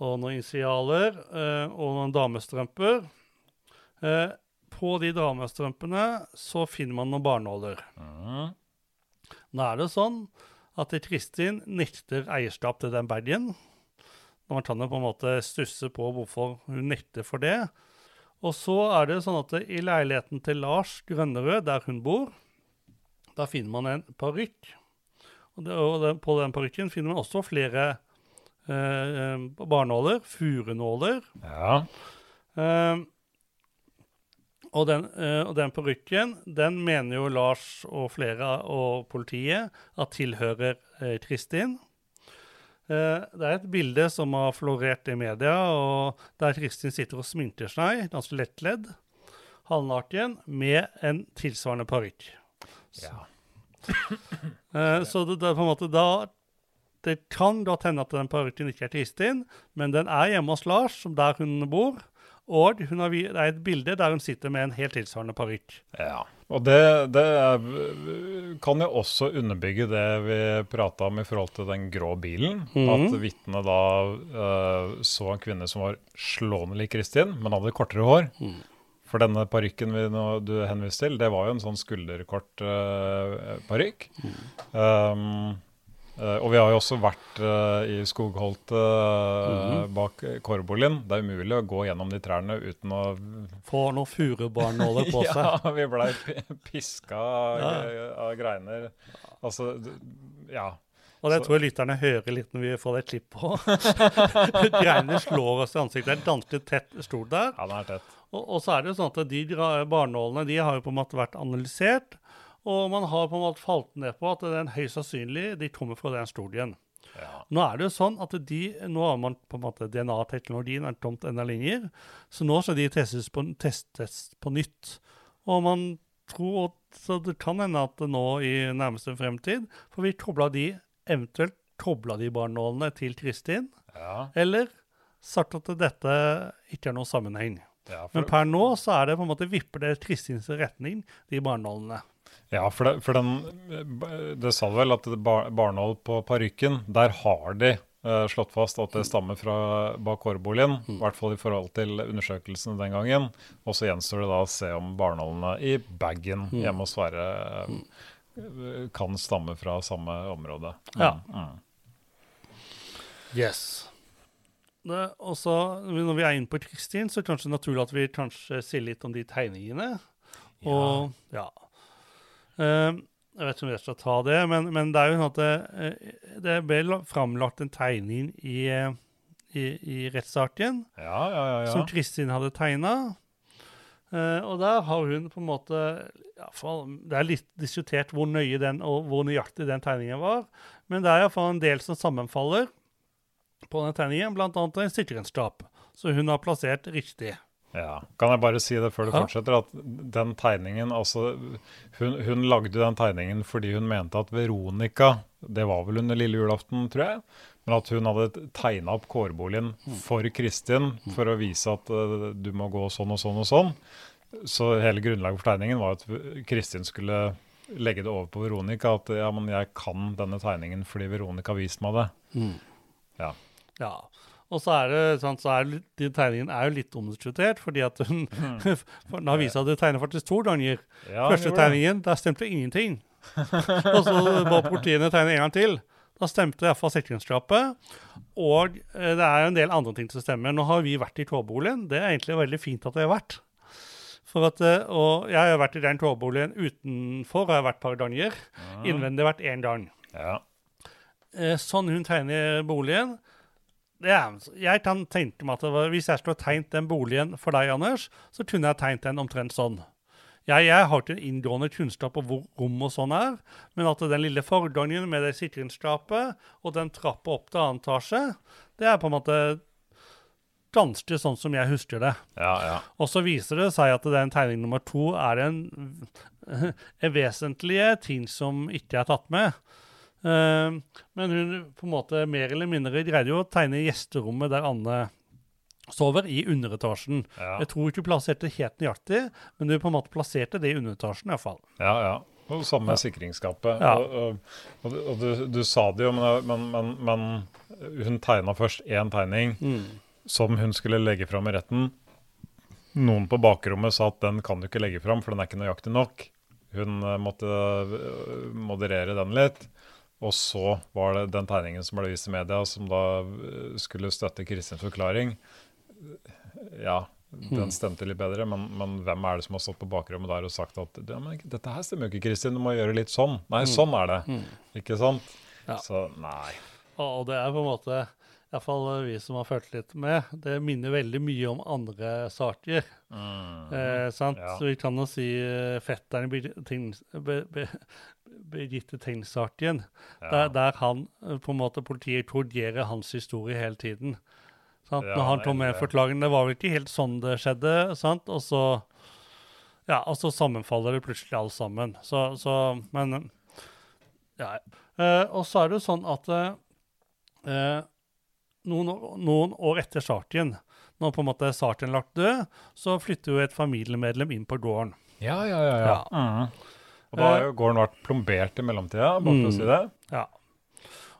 og noen initialer uh, og noen damestrømper. Uh, på de damestrømpene så finner man noen barnåler. Mm. Nå er det sånn at Kristin nekter eierskap til den badgen. Man kan jo på en måte stusse på hvorfor hun nekter for det. Og så er det sånn at i leiligheten til Lars Grønnerød, der hun bor, da finner man en parykk. Og, det, og den, på den parykken finner man også flere eh, barnåler, furunåler. ja. Eh, og den, eh, og den parykken, den mener jo Lars og flere og politiet at tilhører eh, Kristin. Eh, det er et bilde som har florert i media, og der Kristin sitter og sminker seg, ganske lettledd, halvnaken, med en tilsvarende parykk. Ja. *laughs* Eh, så det, det er på en måte da Det kan godt hende at den parykken ikke er Kristin, men den er hjemme hos Lars, som der hun bor. Og hun har, det er et bilde der hun sitter med en helt tilsvarende parykk. Ja. Og det, det er, kan jo også underbygge det vi prata om i forhold til den grå bilen. Mm. At vitnet da uh, så en kvinne som var slående lik Kristin, men hadde kortere hår. Mm. For denne parykken du henviste til, det var jo en sånn skulderkort uh, parykk. Um, eh, og vi har jo også vært uh, i skogholtet eh, bak Korbolin. Det er umulig å gå gjennom de trærne uten å Få noen furubarnåler på *laughs* seg. Ja, vi blei piska av, Ja. av greiner. Altså, ja. Og det Så- tror jeg lytterne hører litt når vi får et klipp på. *laughs* greiner slår oss i ansiktet. Det er ganske tett stol der. Ja, den er tett. Og, og så er det jo sånn at de barnålene de har jo på en måte vært analysert. Og man har på en måte falt ned på at den høyst sannsynlig de kommer fra den studien. Ja. Nå er det jo sånn at de, nå har man på en måte DNA-teknologien er tomt enda lenger, så nå skal de testes på, testes på nytt. Og man tror, så det kan hende at nå i nærmeste fremtid, for vi kobla de, eventuelt kobla de barnålene til Kristin, Ja, eller sagt at dette ikke er noen sammenheng. ja, Men per nå så er det på en måte vipper det Kristins retning, de barnålene. Ja, for, det, for den Det sa du vel, at bar, barnål på parykken, der har de uh, slått fast at det stammer fra bak hårboligen. I hvert fall i forhold til undersøkelsene den gangen. Og så gjenstår det da å se om barnålene i bagen hjemme hos Sverre uh, kan stamme fra samme område. Ja. Mm. Yes. Det, og så, når vi er inne på Kristin, så er det kanskje naturlig at vi kanskje sier litt om de tegningene. Og ja. Eh, jeg vet ikke om jeg skal ta det, men, men det er jo sånn at det, eh, det ble la- framlagt en tegning i, eh, i, i rettssaken Ja, ja, ja. ja. som Kristin hadde tegna. og der har hun på en måte for, Det er litt diskutert hvor nøye den og hvor nøyaktig den tegningen var, men det er iallfall en del som sammenfaller på den tegningen, bl.a. en sikkerhetsskap. Så hun har plassert riktig. Ja. Kan jeg bare si det før du Ja. fortsetter, at den tegningen altså hun, hun lagde den tegningen fordi hun mente at Veronica Det var vel under lille julaften, tror jeg. Men at hun hadde tegna opp kårboligen for Kristin for å vise at uh, du må gå sånn og sånn og sånn. Så hele grunnlaget for tegningen var at Kristin skulle legge det over på Veronica. At ja, men jeg kan denne tegningen fordi Veronica har vist meg det. Ja. Ja. Og så er det sånn, så er den tegningen er jo litt omdiskutert, fordi at hun *laughs* for Den har vist at du tegner faktisk to ganger. Ja, Første tegningen, der stemte ingenting. og så var politiene tegnet en gang til. Da stemte iallfall sikringsskapet. Og eh, det er en del andre ting som stemmer. Nå har vi vært i tårboligen. Det er egentlig veldig fint at vi har vært. For at, eh, og jeg har vært i den tårboligen utenfor, har jeg vært et par ganger. Innvendig har jeg vært én gang. Ja. Eh, sånn hun tegner boligen er, Jeg kan tenke meg at var, Hvis jeg skulle tegnet den boligen for deg, Anders, så kunne jeg tegnet den omtrent sånn. Jeg, jeg har ikke inngående kunnskap om hvor rom og sånn er, men at den lille forgangen med det sikringsskapet og den trappa opp til annen etasje, det er på en måte ganske sånn som jeg husker det. Ja, ja. Og så viser det seg at den tegning nummer to er en, en *laughs* vesentlige ting som ikke er tatt med. Eh, men hun på en måte mer eller mindre greide jo å tegne gjesterommet der Anne sover, i underetasjen. Ja. Jeg tror ikke hun plasserte det helt nøyaktig, men hun på en måte plasserte det i underetasjen iallfall. Ja, ja. Og samme med sikringsskapet. Ja. Og, og, og, du- du, sa det jo, men, men, men, men hun tegna først én tegning som hun skulle legge fram i retten. Noen på bakrommet sa at den kan du ikke legge fram, for den er ikke nøyaktig nok. Hun eh, måtte eh, moderere den litt. Og så var det den tegningen som ble vist i media, som da eh, skulle støtte Kristins forklaring. Ja, den stemte litt bedre, men, men hvem er det som har stått på bakrommet der og sagt at ja, men dette her stemmer jo ikke, Kristin, du må gjøre litt sånn. Nei, sånn er det. Ikke sant? Ja. Så nei. Og det er på en måte Iallfall vi som har fulgt litt med. Det minner veldig mye om andre saker. Eh, sant? Ja. Så vi kan jo si uh, fetteren i be, ting, be, be, Birgitte Tengs-saken, Ja. der, der han eh, på en måte politiet torgerer hans historie hele tiden. Sant? Ja, Når han tok med forklaringen, det var vel ikke helt sånn det skjedde, sant? Og så, ja, og så sammenfaller det plutselig alt sammen. Så, så men, ja. Eh, og så er det jo sånn at eh, eh, noen, år- noen år etter Sartien, når på en måte Sartien lagt død, så flytter jo et familiemedlem inn på gården. Ja, ja, ja. ja. Ja. Og da har jo gården vært plombert i mellomtida, bare for å Mm. si det. Ja.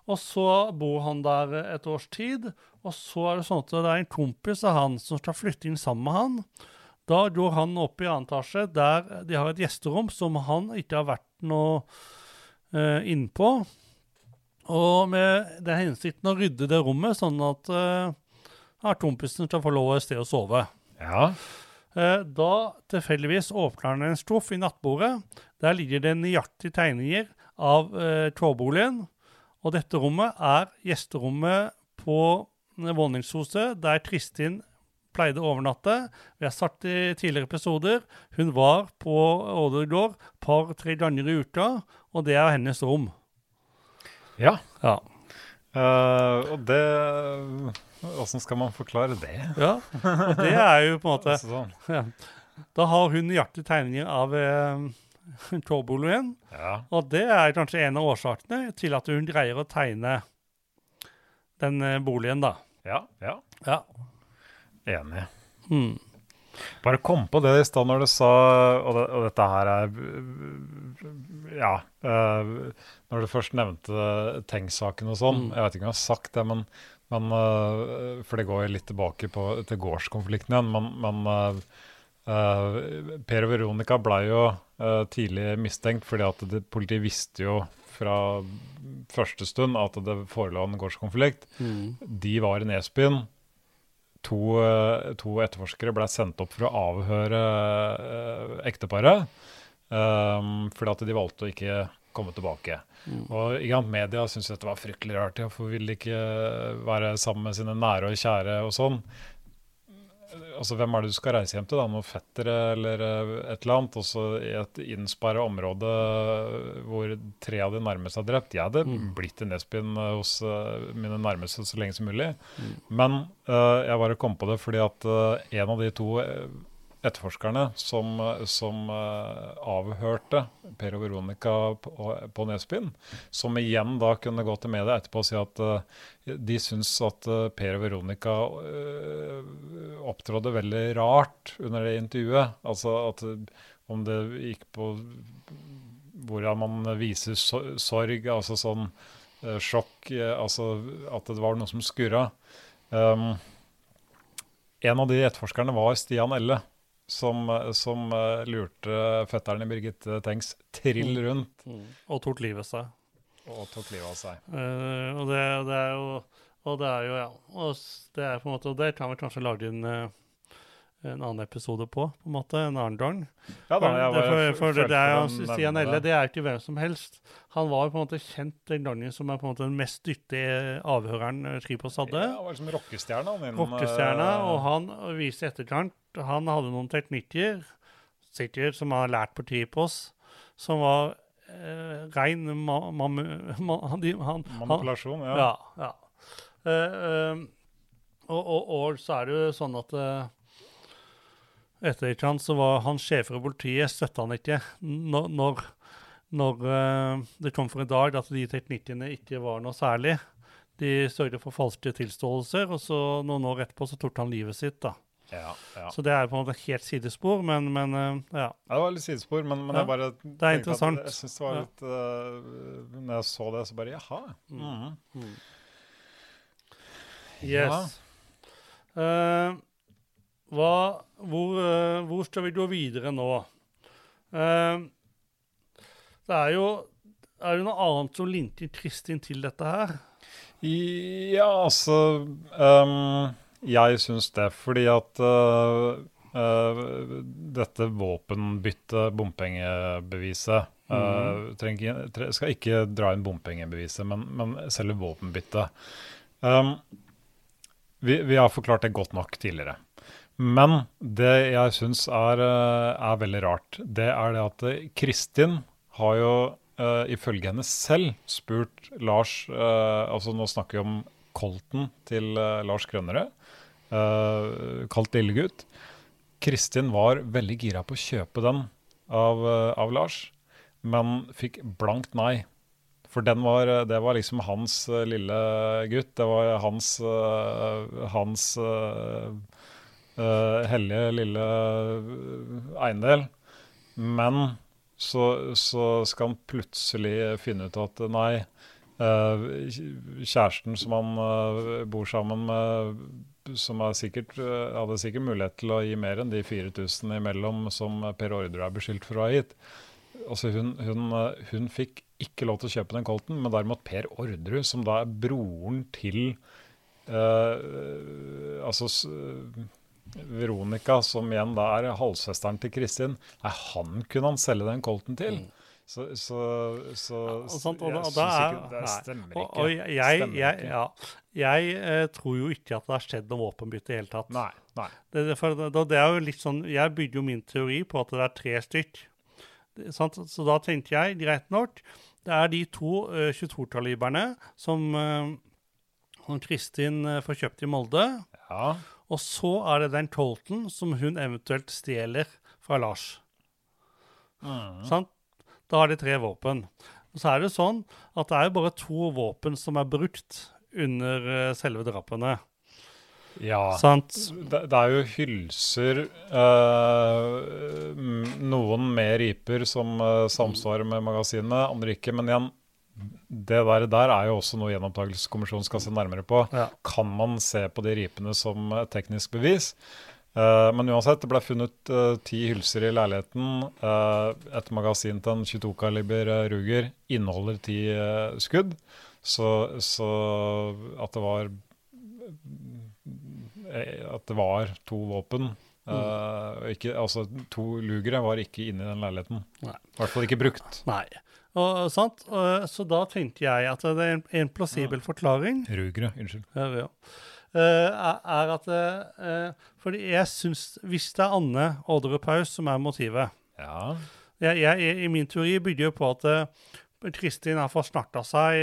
Og så bor han der et års tid, og så er det sånn at det er en kompis av han som skal flytte inn sammen med han. Da går han opp i annen etasje, der de har et gjesterom som han ikke har vært noe eh, innpå. Og med den hensikten å rydde det rommet, sånn at eh, kompisen skal få lov et sted å sove. Ja. Eh, Da tilfeldigvis åpner han en skuff i nattbordet. Der ligger det nøyaktige tegninger av eh, trådboligen. Og dette rommet er gjesterommet på eh, våningshuset der Kristin pleide å overnatte. Vi har sagt i tidligere episoder, hun var på Ådergård par-tre ganger i uka, og det er hennes rom. ja. Ja. Uh, og det Åssen skal man forklare det? ja. Og det er jo på en måte *laughs* sånn. ja. Da har hun nøyaktige tegninger av eh, *laughs* trådboligen. Ja. Og det er kanskje en av årsakene til at hun greier å tegne den eh, boligen, da. ja. Ja. Ja. Enig. Mm. Bare kom på det i stad når du sa og, det, og dette her er Ja. Uh, når du først nevnte Tengs-saken og sånn. Mm. Jeg vet ikke om jeg har sagt det, men, men uh, For det går litt tilbake på, til gårdskonflikten igjen. Men, men eh, Per og Veronica ble jo eh, tidlig mistenkt fordi at det, politiet visste jo fra første stund at det forelå en gårdskonflikt. Mm. De var i Nesbyen. To, eh, to etterforskere ble sendt opp for å avhøre eh, ekteparet. Um, fordi at de valgte å ikke komme tilbake. Mm. Og sant, Media syntes dette var fryktelig rart. Ja, for ville de ikke være sammen med sine nære og kjære og sånn? Altså, Hvem er det du skal reise hjem til? da? Noen fettere eller eh, et eller annet? Og så i et innsperra område hvor tre av de nærmeste er drept. Jeg hadde Mm. blitt i Nesbyen eh, hos eh, mine nærmeste så lenge som mulig. Mm. Men uh, jeg bare kom på det fordi at uh, en av de to eh, etterforskerne som, som eh, avhørte Per og Veronica på, på Nesbyen, som igjen da kunne gå til media etterpå og si at eh, de syns at eh, Per og Veronica opptrådde veldig rart under det intervjuet. Altså at om det gikk på hvordan man viser sorg, altså sånn sjokk, altså at det var noe som skurra. Um, en av de etterforskerne var Stian Elle, som, eh, som eh, lurte fetteren i Birgitte Tengs trill rundt Mm. Og tok livet av seg. og tok livet av seg. Uh, og, det, det er jo Og det er jo, ja og Det er på en måte, og der kan vi kanskje lage en, eh, en annen episode på, på en måte, en annen gang. Ja da, jeg var- for, for det, er jo å Stian Elle, det. er ikke hvem som helst. Han var jo på en måte kjent den gangen som er på en måte den mest dyttige avhøreren eh, Kripos hadde. Ja, var liksom rockestjerna. Rockestjerna, eh, og han viste i etterkant Han hadde noen teknikker, sikkert, som han har lært på Kripos, som var eh, rein ma, ma, ma, han, han, han, Manipulasjon, ja. ja. ja. Eh, eh, og, og, og så er det jo sånn at uh, etter ikke han så var han sjef for politiet, støtta han ikke når, når, når eh, det kom for en dag at de teknikkene ikke var noe særlig. De sørget for falske tilståelser, og så noen år etterpå så tok han livet sitt. da. Ja, ja. Så det er på en måte helt sidespor, men, men eh, ja. Det var litt sidespor, men, men jeg bare det er tenkte at interessant. Jeg synes det var litt uh, Når jeg så det, så bare jaha. mhm. Yes. Eh, hva, hvor, eh, hvor skal vi gå videre nå? Eh, det er jo Er det noe annet som linker Kristin til dette her? Ja, altså um, Jeg syns det, fordi at uh, uh, dette våpenbyttet, bompengebeviset uh, trenger, tre, Skal ikke dra inn bompengebeviset, men, men selve våpenbyttet. Um, vi, vi har forklart det godt nok tidligere. Men det jeg syns er, øh, er veldig rart, det er det at øh, Kristin har jo uh, ifølge henne selv spurt Lars uh, Altså nå snakker vi om Colton til uh, Lars Grønnerød, uh, kalt Lillegutt. Kristin var veldig gira på å kjøpe den av, eh, av Lars, men fikk blankt nei. For var, eh, det var liksom hans eh, lille gutt. Det var hans, eh, hans eh, hellige lille eh, eiendel. Men så, så skal han plutselig finne ut at nei, eh, kjæresten som han bor sammen med, som er sikkert, hadde sikkert mulighet til å gi mer enn de 4000 imellom som Per Ordre er beskyldt for å ha gitt. Altså hun, hun, hun fikk ikke lov til å kjøpe den Colten, men derimot Per Orderud, som da er broren til eh, altså Veronica, som igjen da er halvsøsteren til Kristin, nei, han kunne han selge den Colten til. Så, så, så Og, sånt, og, jeg og er, ikke, Det stemmer ikke. og jeg, jeg, Stemmer jeg, ikke. ja, jeg eh, tror jo ikke at det har skjedd noe våpenbytte i det hele tatt. Nei, nei. Det, det, for det, det er jo litt sånn, Jeg bygde jo min teori på at det er tre stykk. Sant? Så da tenkte jeg, greit nok, det er de to uh, 22-taliberne som, eh, som Kristin eh, får kjøpt i Molde. Ja, Og så er det den Colton som hun eventuelt stjeler fra Lars. Mm. Sant? Da har de tre våpen. Og så er det sånn at det er jo bare to våpen som er brukt under eh, selve drapene. ja. Sant? Det, det er jo hylser øh, Noen med riper som eh, samsvarer med magasinet, andre ikke. Men igjen, det der, der er jo også noe gjenopptakelseskommisjonen skal se nærmere på. Ja. Kan man se på de ripene som et teknisk bevis? Uh, men uansett, det ble funnet uh, ti hylser i leiligheten. Uh, et magasin til en 22-kaliber eh, Ruger inneholder ti skudd. Så, så at det var At det var to våpen eh, ikke, Altså to lugere var ikke inne i den leiligheten. I hvert fall ikke brukt. Nei. Og, sant? Og, så da tenkte jeg at det er en, en plausibel forklaring Rugere, unnskyld. ja, ja. Uh, er, at uh, Fordi jeg syns Hvis det er Anne Orderud Paus som er motivet Ja. jeg, jeg, I min teori bygger jo på at uh, Kristin har forsnakta seg,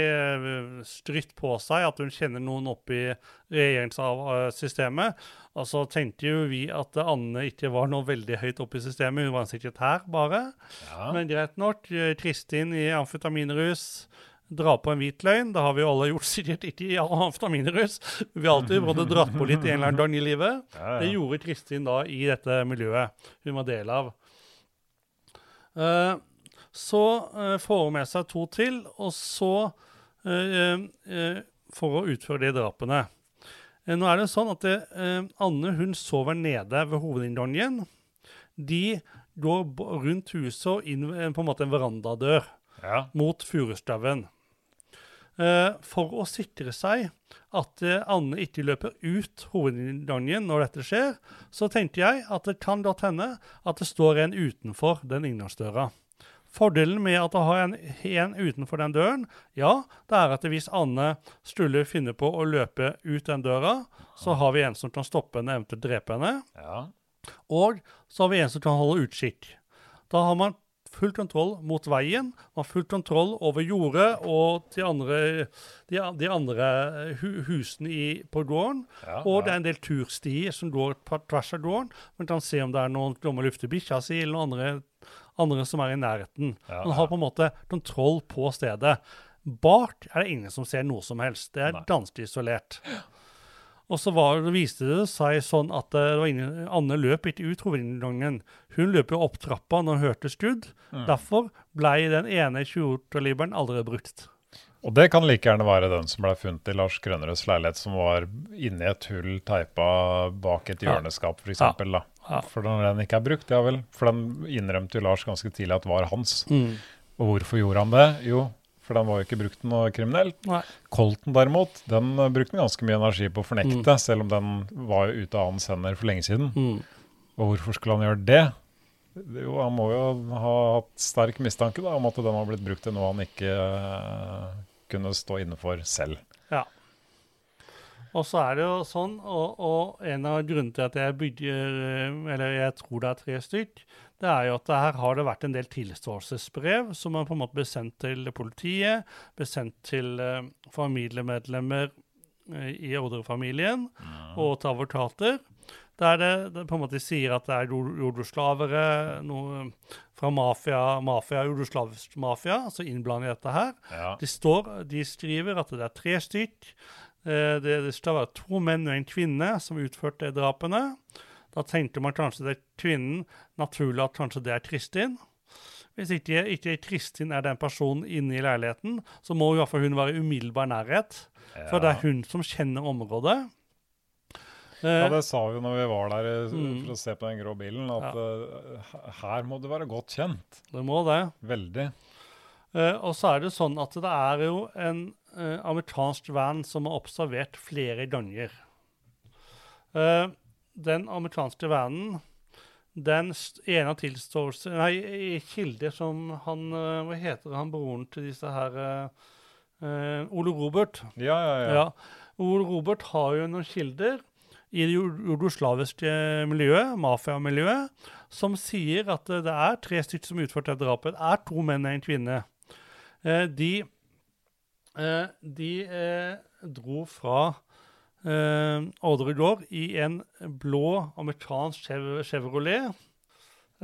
strytt på seg, at hun kjenner noen opp i regjeringssystemet. Og så tenkte jo vi at Anne ikke var noe veldig høyt oppe i systemet, hun var en sekretær bare. ja. Men greit nok. Kristin i amfetaminrus Dra på en hvit løgn. Det har vi jo alle gjort, *laughs* sikkert ikke i amfetaminrus. Vi har alltid både dratt på litt en eller annen gang i livet. Ja, Det gjorde Kristin da i dette miljøet hun var del av. Uh, så uh, får hun med seg to til, og så uh, For å utføre de drapene. Eh, nå er det sånn at det, eh, Anne hun sover nede ved hovedinngangen. De går rundt huset og inn eh, på en måte en verandadør ja. mot furustauen. Eh, for å sikre seg at Anne ikke løper ut hovedinngangen når dette skjer, så tenkte jeg at det kan godt hende at det står en utenfor den inngangsdøra. Fordelen med at å har en, en utenfor den døren, ja, det er at hvis Anne skulle finne på å løpe ut den døra, så har vi en som kan stoppe henne, eventuelt drepe henne. ja. Og så har vi en som kan holde utkikk. Da har man full kontroll mot veien, man har full kontroll over jordet og de andre, de, de andre hu, husene i, på gården. Ja, og ja. det er en del turstier som går tvers av gården. Man kan se om det er noen som lufter bikkja si, eller noen andre, andre som er i nærheten. Ja, Man har på en måte kontroll på stedet. Bak er det ingen som ser noe som helst. Det er ganske isolert. Og så var, viste det seg sånn at eh, det var ingen, Anne løp ikke ut hovedinngangen. Hun løp jo opp trappa når hun hørte skudd. Mm. Derfor ble den ene 28-liberen aldri brukt. Og det kan like gjerne være den som ble funnet i Lars Grønnerøds leilighet, som var inni et hull teipa bak et hjørneskap, f.eks. Ja. Ja. For når den ikke er brukt, ja vel. For den innrømte jo Lars ganske tidlig at var hans. Mm. Og hvorfor gjorde han det? Jo, for den var jo ikke brukt til noe kriminelt. Nei. Colton derimot, den eh, brukte han ganske mye energi på å fornekte, Mm. selv om den var jo ute av hans hender for lenge siden. Mm. Og hvorfor skulle han gjøre det? Jo, han må jo ha hatt sterk mistanke da, om at den har blitt brukt til noe han ikke uh, kunne stå inne for selv. Ja. Og så er det jo sånn, og, og en av grunnene til at jeg bygger eh, Eller jeg tror det er tre stykk, det er jo at her har det vært en del tilståelsesbrev som har på en måte blitt sendt til politiet, blitt sendt til eh, familiemedlemmer eh, i ordrefamilien ja. og til advokater. Der det, det på en måte sier at det er jordoslavere noe fra mafia, mafia jordoslavisk mafia, altså innblandet i dette her. Ja. De, står, de skriver at det er tre stykk. Eh, Det, det skal være to menn og en kvinne som utførte drapene. Da tenkte man kanskje det er kvinnen, naturlig at kanskje det er Kristin. Hvis ikke, ikke Kristin er den personen inne i leiligheten, så må i hvert fall hun være i umiddelbar nærhet. For det er hun som kjenner området. Ja, Eh, det sa vi når vi var der eh, Mm. for å se på den grå bilen, at ja. her må du være godt kjent. det må det. Veldig. Eh, og så er det sånn at det er jo en uh, amerikansk van som er observert flere ganger. Uh, den amerikanske vanen, den ene av tilståelse Nei, i kilder som han Hva heter han broren til disse her Ole Robert. Ja, ja, ja. Ja. Ole Robert har jo noen kilder i det jugoslaviske miljøet, mafiamiljøet, som sier at det er tre stykker som utførte drapet. Det er to menn og en kvinne. Eh, de eh, de eh, dro fra eh, Odre i en blå amerikansk Chevrolet.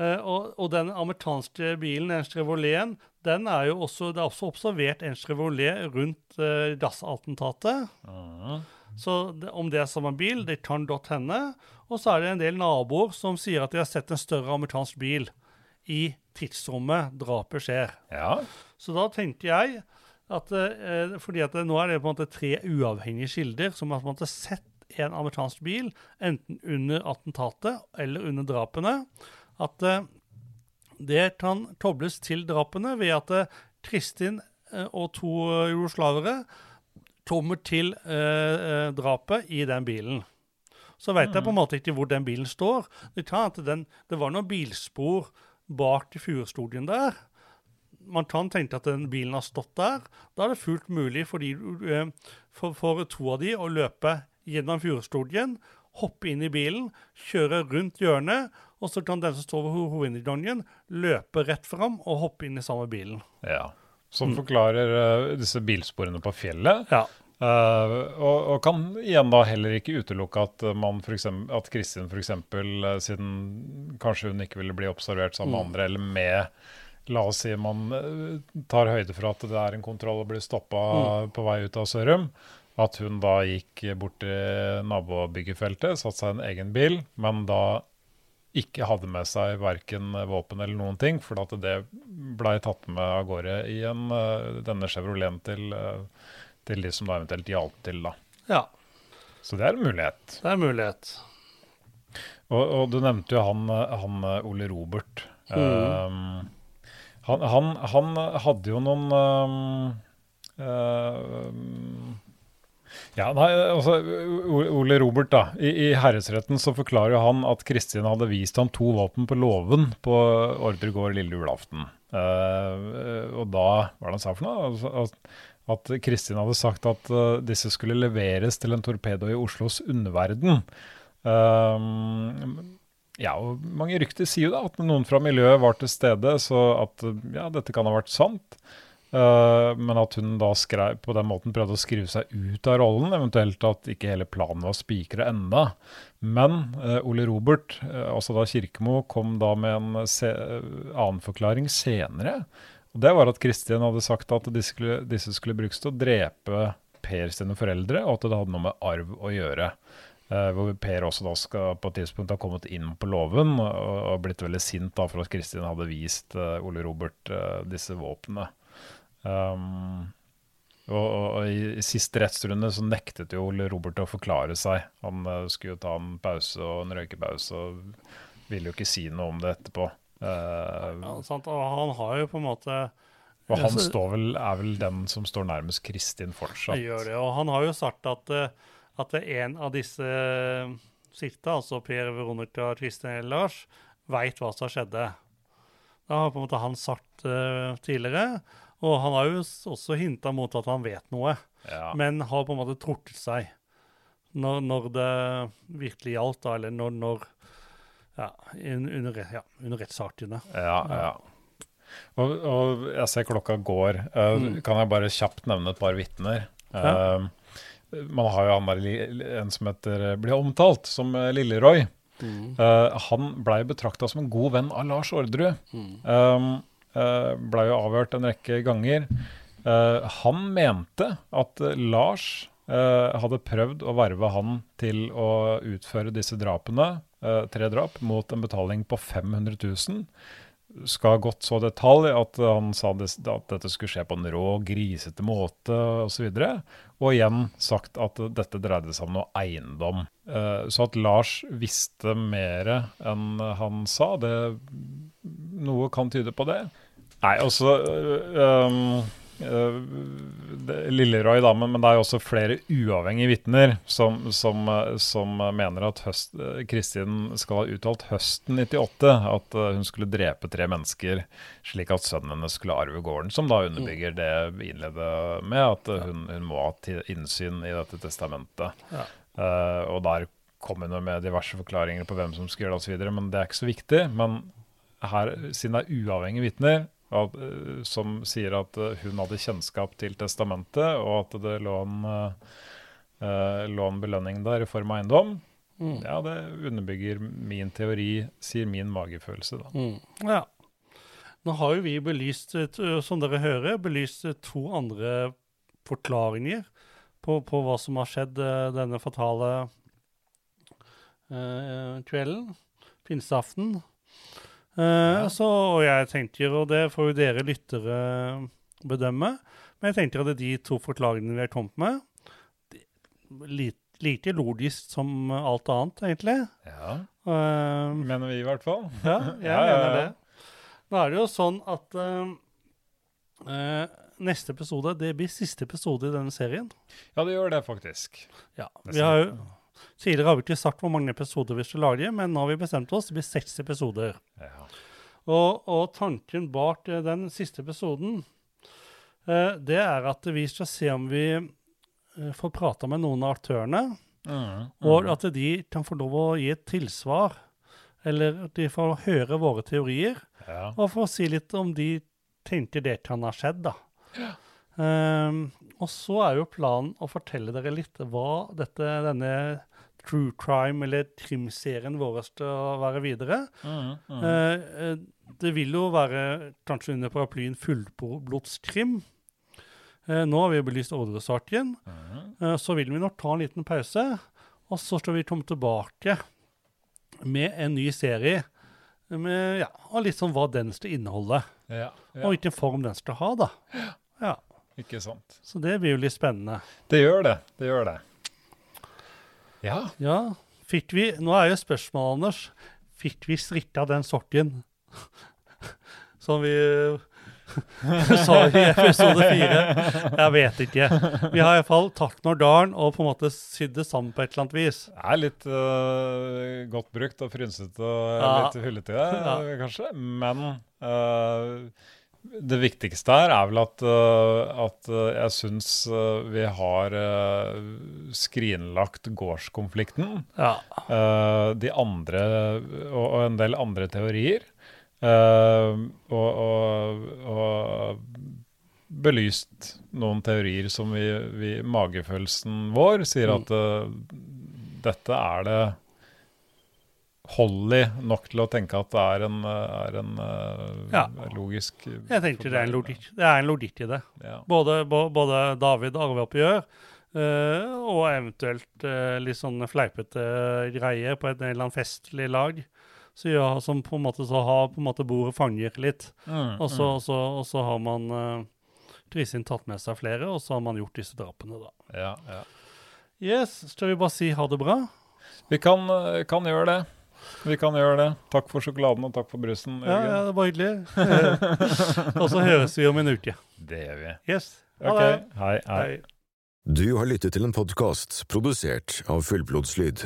Eh, og, og den amerikanske bilen, den Chevroleten, den er jo også, det er også observert en Chevrolet rundt eh, gassattentatet. Mhm. Så det, om det er samme bil, det kan godt hende. Og så er det en del naboer som sier at de har sett en større amerikansk bil i tidsrommet drapet skjer. ja. Så da tenkte jeg at eh, fordi at det, nå er det på en måte tre uavhengige kilder som har på en måte sett en amerikansk bil, enten under attentatet eller under drapene, at eh, det kan kobles til drapene ved at eh, Kristin eh, og to jugoslavere kommer til eh, eh, drapet i den bilen. Så veit jeg på en måte ikke hvor den bilen står. Det den, det var noen bilspor bak i furustudien der. Man kan tenke at den bilen har stått der. Da er det fullt mulig for, de, eh, for, for to av de å løpe gjennom furustudien, hoppe inn i bilen, kjøre rundt hjørnet, og så kan den som står ved ho- hovedinngangen, løpe rett fram og hoppe inn i samme bilen. ja. Som forklarer eh, disse bilsporene på fjellet. Ja. Eh, og, og kan igjen da heller ikke utelukke at eh, man for eksempel, at Kristin f.eks., uh, siden kanskje hun ikke ville bli observert sammen med andre, eller med La oss si man eh, tar høyde for at det er en kontroll og blir stoppa på vei ut av Sørum. At hun da gikk bort til nabobyggefeltet, satte seg i en egen bil, men da ikke hadde med seg verken våpen eller noen ting, for at det blei tatt med av gårde i en, eh, denne Chevroleten til, eh, til de som da eventuelt hjalp til. da. ja. Så det er en mulighet. Det er en mulighet. Og, og du nevnte jo han, han eh, Ole Robert. Mm. Um, han, han, han hadde jo noen um, um, ja, nei, altså, Ole Robert, da. I, I herresretten så forklarer jo han at Kristin hadde vist ham to våpen på låven på Ordre gård lille julaften. Uh, og da Hva var det han sa for noe? Altså, at, Kristin hadde sagt at uh, disse skulle leveres til en torpedo i Oslos underverden. Um, ja, og mange rykter sier jo da at noen fra miljøet var til stede, så at ja, dette kan ha vært sant. Uh, men at hun da skrev, på den måten prøvde å skrive seg ut av rollen, eventuelt at ikke hele planen var spikra enda. Men uh, Ole Robert, uh, altså da Kirkemo, kom da med en annen forklaring senere. Og det var at Kristin hadde sagt at disse skulle, disse skulle brukes til å drepe Per sine foreldre, og at det hadde noe med arv å gjøre. Eh, hvor Per også da skal på et tidspunkt ha kommet inn på låven og, og blitt veldig sint da for at Kristin hadde vist eh, Ole Robert eh, disse våpnene. Um, og, og, og i, i siste rettsrunde så nektet jo Ole Robert å forklare seg. Han eh, skulle jo ta en pause og en røykepause og ville jo ikke si noe om det etterpå. Eh, Ja, sant? Og han har jo på en måte og han så- står vel, er vel den som står nærmest Kristin fortsatt. gjør det. Og han har jo sagt at, eh, at det er en av disse eh, sikta, altså Per Veronica Kristin Lars, veit hva som skjedde. Det har på en måte han sagt uh, tidligere. Og han har jo også hinta mot at han vet noe, Ja. men har på en måte trukket seg når, når det virkelig gjaldt, da, eller når, når Ja, under, ja, under rettssakene. Ja, ja. Og, og jeg ser klokka går. Uh, Mm. Kan jeg bare kjapt nevne et par vitner? Eh, man har jo han der, en som heter, blir omtalt som eh, Lilleroy. Mm. Uh, han blei betrakta som en god venn av Lars Orderud. Mm. Um, uh, blei jo avhørt en rekke ganger. Uh, han mente at eh, Lars eh, hadde prøvd å verve han til å utføre disse drapene, eh, tre drap, mot en betaling på 500 000. Skal ha gått så detalj at han sa det, at dette skulle skje på en rå, grisete måte osv. Og, og igjen sagt at dette dreide seg om noe eiendom. Eh, så at Lars visste mer enn han sa, det noe kan tyde på det. Nei, altså um, Lilleroy, da, men, men det er jo også flere uavhengige vitner som, som, øh, som mener at høst, øh, Kristin skal ha uttalt høsten 98 at hun skulle drepe tre mennesker slik at sønnen hennes skulle arve gården, som da underbygger det vi innledet med, at hun, hun må ha innsyn i dette testamentet. Ja. Uh, og der kom hun med diverse forklaringer på hvem som skulle gjøre det osv., men det er ikke så viktig. Men her, siden det er uavhengige vitner at, eh, som sier at eh, hun hadde kjennskap til testamentet, og at det lå en, eh, eh, lå en belønning der i form av eiendom, Mm. ja, det underbygger min teori, sier min magefølelse, da. Mm. Ja. Nå har jo vi belyst, som dere hører, belyst to andre forklaringer på, på hva som har skjedd denne fatale eh, kvelden, pinseaften. Eh, så, og jeg tenker, og det får jo dere lyttere bedømme, men jeg tenker at de to forklaringene vi har kommet med, de, like logisk som alt annet, egentlig. Ja, Uh, mener vi i hvert fall. ja, *laughs* jeg Ja, ja, mener det. Nå er det jo sånn at uh, uh, neste episode det blir siste episode i denne serien. Ja, det gjør det faktisk. Ja, vi har jo, Tidligere har vi ikke sagt hvor mange episoder vi skal lage, men nå har vi bestemt oss. Det blir seks episoder. Ja. Og, og tanken bak eh, den siste episoden, eh, det er at vi skal se om vi eh, får prata med noen av aktørene. Mm, Og mm. at de kan få lov å gi et tilsvar, eller at de får høre våre teorier. ja. Og få si litt om de tenker det kan ha skjedd, da. Ehm, og så er jo planen å fortelle dere litt hva dette, denne true crime, eller trimserien vår skal være videre. Mm, mm. Eh, eh, det vil jo være kanskje under paraplyen fullblodskrim. Eh, nå har vi belyst Orderud-saken. Mhm. Eh, så vil vi nok ta en liten pause, og så skal vi komme tilbake med en ny serie. Med, ja, og litt sånn hva den skal inneholde, Ja, ja. og hvilken form den skal ha. da. Ja, Ikke sant. Så det blir jo litt spennende. Det gjør det. Det gjør det. Ja. Ja, fikk vi Nå er jo spørsmålet, Anders. Fikk vi strikka den sokken *laughs* som vi *laughs* sa i episode fire? Jeg vet ikke. Vi har iallfall tatt når garn og på en måte sydd det sammen på et eller annet vis. Det er litt uh, godt brukt og frynsete og Ja. litt hullete, *laughs* Ja. kanskje. Men øh, det viktigste her er vel at, øh, at øh, jeg syns øh, vi har skrinlagt gårdskonflikten. Ja. de andre og, en del andre teorier. og, og, og belyst noen teorier som vi, vi Magefølelsen vår sier at dette er det hold i nok til å tenke at det er en, er en øh, Ja. logisk Jeg tenker det er en logikk, det er en logikk i det. Ja. Både, både David arveoppgjør uh, og eventuelt uh, litt sånn fleipete greier på en eller annen festlig lag. Så ja, som på en måte så har på en måte bordet fanger litt. Mm, Og så, og så, og så har man uh, Kristin tatt med seg flere, og så har man gjort disse drapene, da. mm. ja, ja. Yes, skal vi bare si ha det bra? Vi kan, kan gjøre det. Vi kan gjøre det. Takk for sjokoladen og takk for brusen. Ja, ja det var hyggelig. *laughs* og så høres vi om en uke. Det gjør vi. Yes. Ha Ok, det. hei, hei. Hei. Du har lyttet til en podkast produsert av Fullblodslyd.